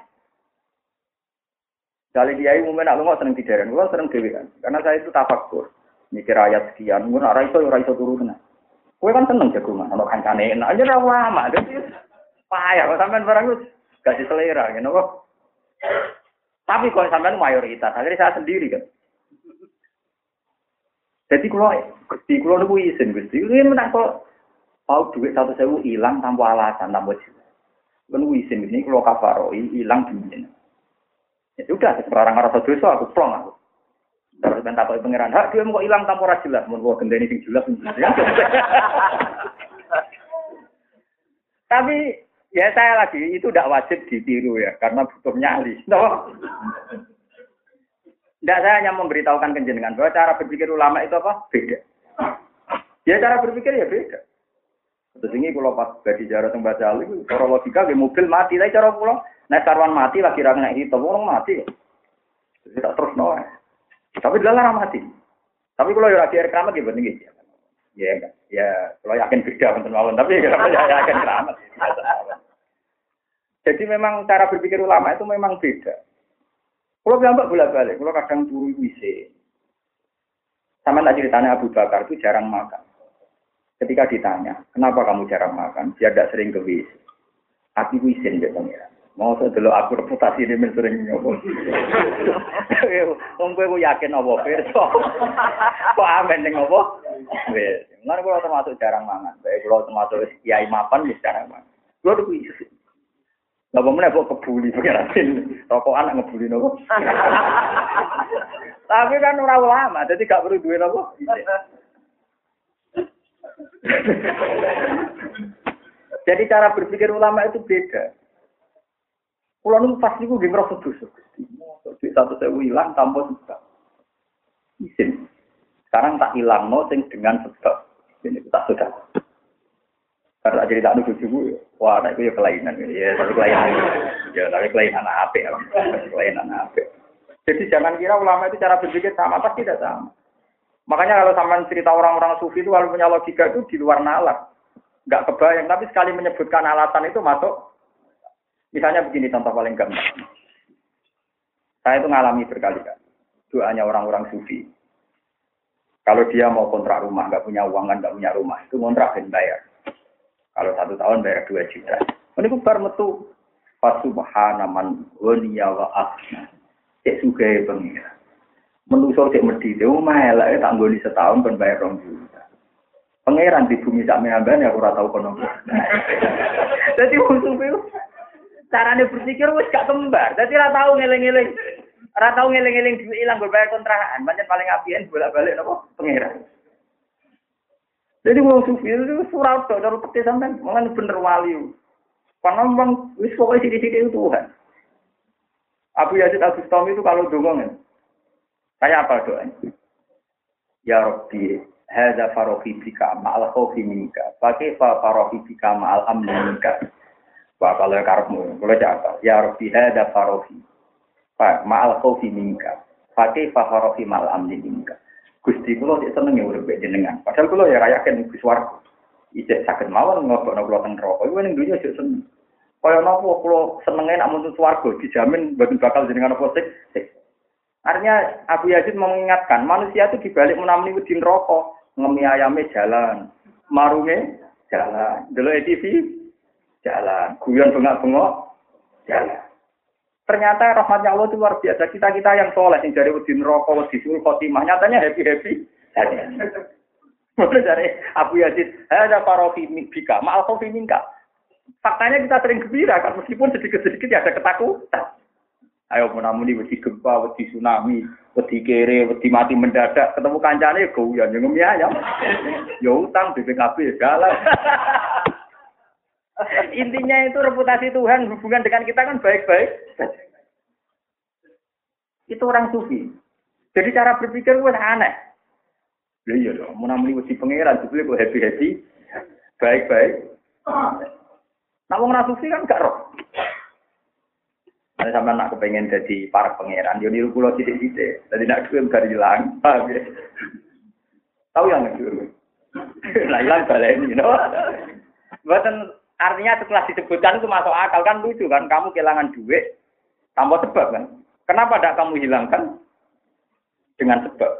Speaker 2: Kali dia umumnya nak lu seneng tidaran, gua seneng dewi kan. Karena saya itu tafakur. Mikir ayat sekian, gua nak raiso, raiso turun. Gue kan seneng jagungan, kalau kancane enak aja ulama. Jadi payah, kalau sampean barang itu gak selera, gitu kok. Tapi kalau sampean mayoritas, akhirnya saya sendiri kan. Jadi kalau Gusti kalau nunggu izin Gusti, ini menang kok Tahu duit satu sewu hilang tanpa alasan, tanpa jelas. Kan wisin ini kalau kafaroi hilang duit. Ya sudah, sekarang rasa dosa aku plong aku. Terus ben takoki pangeran, "Hak dia kok hilang tanpa ora jelas, mun kok gendeni sing jelas." Tapi ya saya lagi itu tidak wajib ditiru ya karena butuh nyali. No. Tidak saya hanya memberitahukan kenjenengan bahwa cara berpikir ulama itu apa? Beda. Ya cara berpikir ya beda. Terus ini kalau pas bagi jarak yang baca itu, cara logika di mobil mati, tapi cara pulang, naik karwan mati lagi kira itu orang mati. Jadi tak terus no. Tapi dalam mati. Tapi kalau ya akhir keramat ya gitu. Ya, ya kalau yakin beda untuk mawon, tapi ya yakin keramat. Jadi memang cara berpikir ulama itu memang beda. Kalau gambar bolak balik, kalau kadang turun wisi. Sama tak ceritanya Abu Bakar itu jarang makan. Ketika ditanya, kenapa kamu jarang makan? Dia tidak sering ke WC. Aku wisin dia pengiran. Mau saya dulu aku reputasi ini sering nyoba. Wong kowe yakin apa pirsa? Kok amen ning apa? Wis. Kula termasuk jarang mangan. Baik kula termasuk kiai mapan wis jarang mangan. Kula tuh wis. Lah pemenang kok kebuli pengen anak ngebuli nopo. Tapi kan ora ulama, jadi gak perlu duwe nopo. Jadi cara berpikir ulama itu beda. Kulo nu pas niku nggih ngrasa dosa. Duit satu sewu hilang tanpa sebab. Isin. Sekarang tak hilang no sing dengan sebab. Ini tak sudah. Karena jadi tak nuduh juga, wah, itu ya kelainan, ya, tapi kelainan, ya, tapi kelainan apa, kelainan apa. Jadi jangan kira ulama itu cara berpikir sama, pasti tidak sama. Makanya kalau sama cerita orang-orang sufi itu kalau punya logika itu di luar nalar. Nggak kebayang, tapi sekali menyebutkan alasan itu masuk. Misalnya begini contoh paling gampang. Saya itu ngalami berkali-kali. Doanya orang-orang sufi. Kalau dia mau kontrak rumah, nggak punya uang kan nggak punya rumah, itu kontrak dan bayar. Kalau satu tahun bayar dua juta. Ini bar metu. Fasubhanaman waniya wa asna. Cek sugai pengira menusuk cek medhi itu melek tak nggoni setahun kan bayar rong juta. Pangeran di bumi sak meamban ya ora tau kono. Dadi wong carane berpikir wis gak kembar. Dadi ora tau ngeling-eling. Ora tau ngeling-eling duit ilang berbayar kontrakan. Banyak paling apian bolak-balik napa pangeran. Jadi wong sufi itu surau tok cara peti sampean, malah bener wali. Karena memang wis pokoknya sidik-sidik itu Tuhan. Abu Yazid Abu Bustami itu kalau dongong Kayak apa doanya? Ya Rabbi, hadza farohi bika ma'al khawfi minka. Pakai fa farohi bika ma'al amni minka. Wah, kalau karepmu, kalau apa? Ya Rabbi, hadza farohi. Ma'al khawfi minka. Pakai fa farohi ma'al amni minka. Gusti kula sik seneng ya urip jenengan. Padahal kula ya rayaken Gus warga. Isih saged mawon nglebokno kula teng neraka. Iku ning dunya sik seneng. Kaya napa kula senenge nak mutu swarga dijamin mboten bakal jenengan apa sik. Artinya Abu Yazid mengingatkan manusia itu dibalik menamuni wedi rokok, ngemi ayamnya jalan, marunge jalan, dulu TV jalan, guyon bengak-bengok jalan. Ternyata rahmatnya Allah itu luar biasa. Kita kita yang soleh yang dari wedi rokok, wedi suruh khotimah, nyatanya happy happy. Mulai dari Abu Yazid, ada parofi bika, maal kofi minka. Faktanya kita sering gembira kan, meskipun sedikit-sedikit ya ada ketakutan. Ayo menamuni wedi gempa, wedi tsunami, wedi kere, wedi mati mendadak, ketemu kancane ya guyon yo ngemi ayam. Ya utang BPKB segala. Intinya itu reputasi Tuhan hubungan dengan kita kan baik-baik. Itu orang sufi. Jadi cara berpikir gue aneh. Ya iya dong, menamuni wedi pangeran, jadi gue happy-happy, baik-baik. Nah, wong sufi kan gak roh. Ada sama nak kepengen jadi para pangeran, yo niru pulau sidik sidik. Jadi nak duit dari hilang, ya? Tahu yang niru? Nah hilang balik ini, no? Buatan artinya setelah disebutkan itu masuk akal kan lucu kan? Kamu kehilangan duit tanpa sebab kan? Kenapa tidak kamu hilangkan dengan sebab?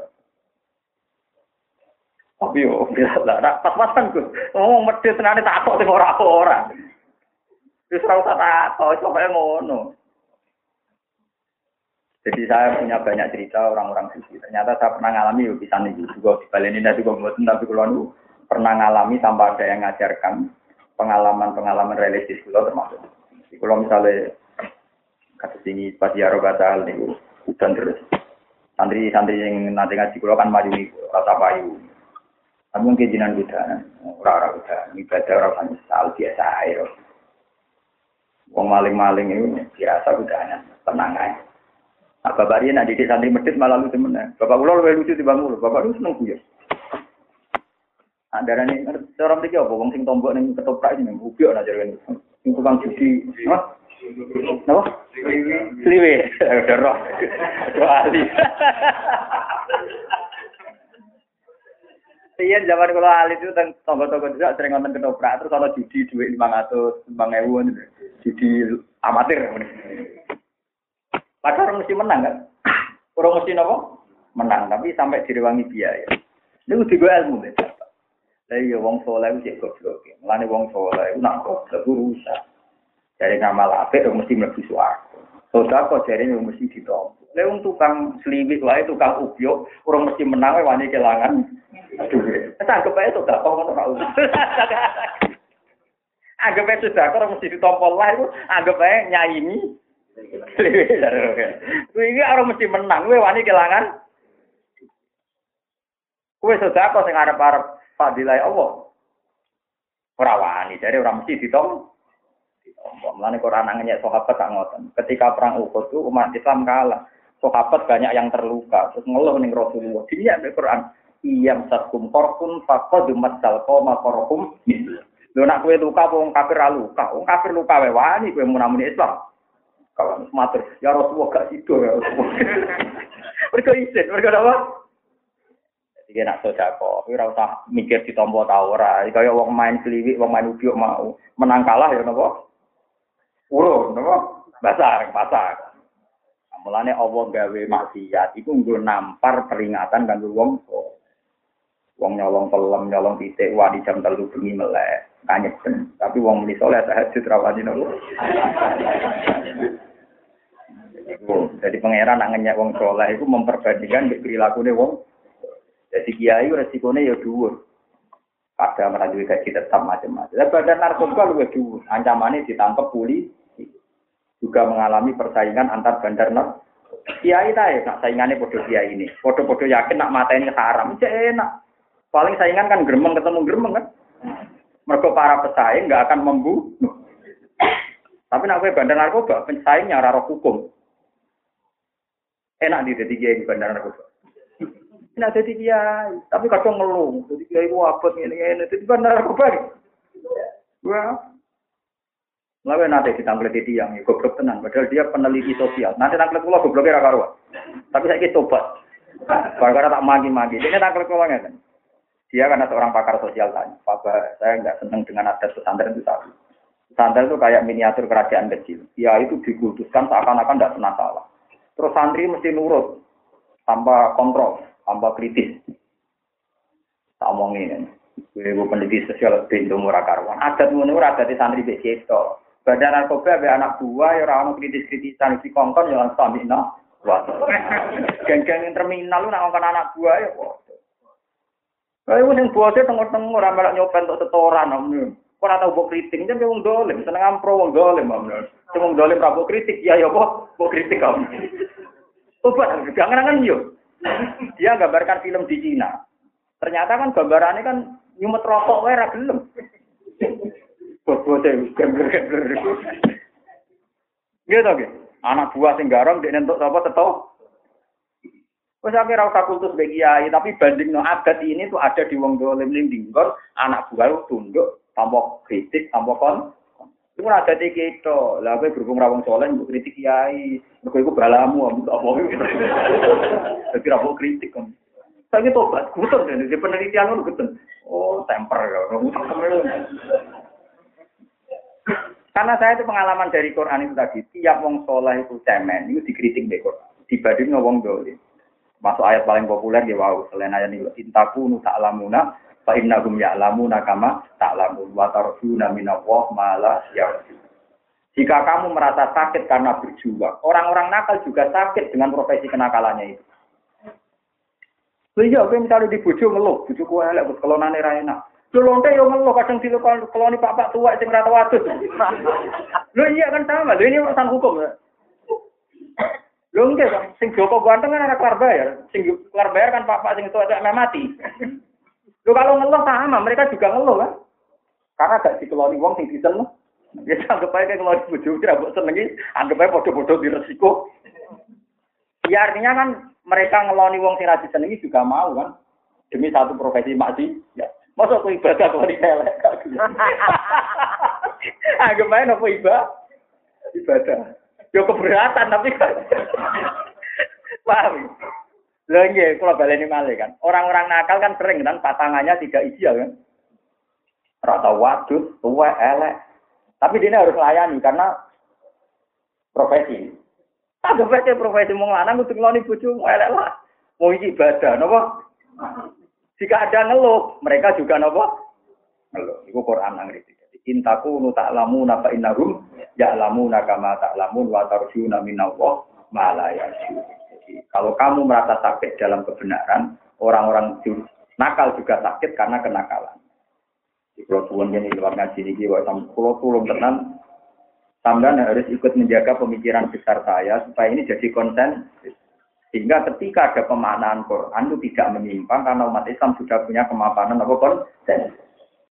Speaker 2: Tapi yo, biasa pas-pasan gue. Oh, medit tenan tak kok orang-orang. Terus ora usah takut, pokoknya ngono. Jadi saya punya banyak cerita orang-orang suci. Ternyata saya pernah ngalami ya bisa nih juga di ini nanti gue tapi kalau pernah ngalami tanpa ada yang ngajarkan pengalaman-pengalaman religius kula termasuk. Kalau misalnya kata sini pas ya roga nih hujan terus. Santri-santri yang nanti ngaji kula kan maju nih rasa payu. Tapi mungkin jinan orang-orang kuda, ibadah orang sal biasa air. Wong maling-maling itu biasa kudanya, tenang aja. Nah, bapak dia di santri medit malah lucu mana. Bapak ular lebih lucu di bapak lu seneng ya. Nah, darah ini, orang tiga apa? Wong sing tombok nih ketoprak ini, ubiok aja kan. Sing tukang judi, apa? Apa? Sliwe, udah roh, dua. Iya zaman kalau ahli itu tentang tombol-tombol juga sering nonton ketoprak terus kalau judi duit lima ratus, lima ribu, judi amatir. Padahal orang mesti menang kan? Orang mesti nopo? Menang, tapi sampai direwangi biaya. Ini udah gue ilmu deh. Lah iya wong soleh itu goblok. Mulane wong soleh itu nak goblok rusak. Dari ngamal apik mesti mlebu swarga. Sodako jare mesti ditompo. Lah tukang sliwit wae tukang ubyok, orang mesti menang wae wani kelangan. Aduh. Anggap ae to gak ngono kok. Anggap ae sudah orang mesti ditompol lah itu anggap ae nyaingi Kuwi orang mesti menang, kowe wani kelangan. Kowe sedekah sing arep-arep fadilah Allah. Ora wani, jadi orang mesti ditom. Mulane Quran nanya sahabat tak ngoten. Ketika perang Uhud itu umat Islam kalah. Sahabat banyak yang terluka. Terus ngeluh ning Rasulullah. Dia di Quran, "Iyam satkum korpun faqad matsal qoma korhum." Lho nak kowe luka wong kafir luka. Wong kafir luka wae wani kowe Islam. Kalau matur, ya Rasulullah gak sido ya Rasulullah. Mereka izin, apa? Jadi nak sodako, ora usah mikir di tau ora. Kaya wong main seliwik, wong main ubiok mau menang kalah ya napa? Urun, napa? Basar, pasar. Mulane Allah gawe maksiat iku nggo nampar peringatan kanggo wong Wong nyolong pelem, nyolong titik, wadi jam telu bengi melek, kanyek Tapi wong muni soleh tahajud rawani nopo. Jadi pangeran nak ngenyak wong soleh itu memperbandingkan perilaku wong. Jadi kiai resikonya ya dhuwur. Ada merajui gaji tetap macam-macam. Dan badan narkoba lebih dhuwur. Ancamannya ditangkap polisi. Juga mengalami persaingan antar bandar narkoba. Kiai tahu nak saingannya bodoh kiai ini. Bodoh-bodoh yakin nak mata ini haram. Cek enak. Paling saingan kan geremeng ketemu geremeng kan. Mereka para pesaing nggak akan membunuh. Tapi nak bandar narkoba, pesaingnya raro hukum. Enak di jadi kiai bandar narkoba. Enak jadi kiai, tapi kadang ngeluh. Jadi kiai itu apa ini ini. Jadi bandar narkoba. Wah. Lalu nanti kita ngeliat yang ya, goblok tenang. Padahal dia peneliti sosial. Nanti tangklet pulau gobloknya raka karuan. Tapi saya coba. Karena tak magi-magi. Ini tangklet pulau kan. Dia karena seorang pakar sosial tanya, Papa, saya nggak senang dengan adat pesantren itu tadi. Pesantren itu kayak miniatur kerajaan kecil. Ya itu dikultuskan seakan-akan tidak pernah salah. Terus santri mesti nurut tanpa kontrol, tanpa kritis. Tak omongin ini. Ibu peneliti sosial pintu murah karuan. Adat ngono ora di santri mbek cipto. Badan narkoba be anak buah ya ora kritis-kritisan di kongkon ya langsung Wah. Geng-geng terminal lu nak anak buah ya kok. Kayak sing bose tengok-tengok ora melok nyopen untuk setoran omne. Ora tau mbok kritik, jan wong dolim, seneng ampro wong dolim omne. Sing wong dolim ra kritik, ya ya kok mbok kritik kamu. Coba jangan-jangan yo. Dia gambarkan film di Cina. Ternyata kan gambarannya kan nyumet rokok wae ra gelem. Bos-bose gambler-gambler iku. Gitu gitu. Anak buah sing garong dek nentuk apa teto. Wes sampe ra usah kultus bagi kiai, tapi banding no adat ini tuh ada di wong dolim ning anak buah tunduk tanpa kritik, tanpa kon Iku ada di kita. Lah kowe berhubung rawong soleh mbok kritik kiai. Mergo iku balamu apa. Dadi ra kritik kan. Saya tobat, guter deh, di penelitian lu guter. Oh, temper ya, Karena saya itu pengalaman dari Quran itu tadi, tiap wong soleh itu cemen, itu dikritik deh Quran. Dibanding wong dolim. Masuk ayat paling populer ya wow, selain ayat ini, intaku nu ta'lamuna Fa innahum ya'lamuna kama ta'lamun wa tarjuna minallah ma la Jika kamu merasa sakit karena berjuang, orang-orang nakal juga sakit dengan profesi kenakalannya itu. Iya, kowe misalnya di bojo ngeluh, bojo kowe elek, kelonane ra enak. Dolonte yo ngeluh kadang dilokoni pak-pak tua sing ora wadus. Lho iya kan sama, lho ini urusan hukum. Lho enggak, sing Joko ganteng kan anak kelar bayar. Sing kelar bayar kan pak-pak sing tua itu mati. Lho kalau ngeluh sama, mereka juga ngeluh kan. Karena gak dikeloni wong sing diseneng. Ya anggap aja kayak ngeloni bojo kira mbok senengi, anggap aja padha-padha di resiko. Ya artinya kan mereka ngeloni wong sing ra disenengi juga mau kan. Demi satu profesi maksi. Ya. Masa aku ibadah kalau elek? Anggap aja nopo ibadah? Ibadah. Yo keberatan tapi kan. Paham? Nggih, kula baleni malih kan. Orang-orang nakal kan sering kan pasangannya tidak ideal kan. Rata wadus, tua, elek. Tapi dia harus melayani karena profesi. Anggap aja profesi mau lanang kudu ngeloni bojo elek lah. Mau ibadah, nopo? Jika ada ngeluh, mereka juga nopo? Ngeluh. Iku Quran nang ngerti. Intaku nu ta'lamu napa innahum ya'lamu nakama ta'lamun wa tarjuna minallah Kalau kamu merasa sakit dalam kebenaran, orang-orang nakal juga sakit karena kenakalan. Di pulau suwon ini luar ngaji ini, pulau tulung tenan, sampean harus ikut menjaga pemikiran besar saya supaya ini jadi konsen sehingga ketika ada pemaknaan Quran itu tidak menyimpang karena umat Islam sudah punya kemapanan apa konsen.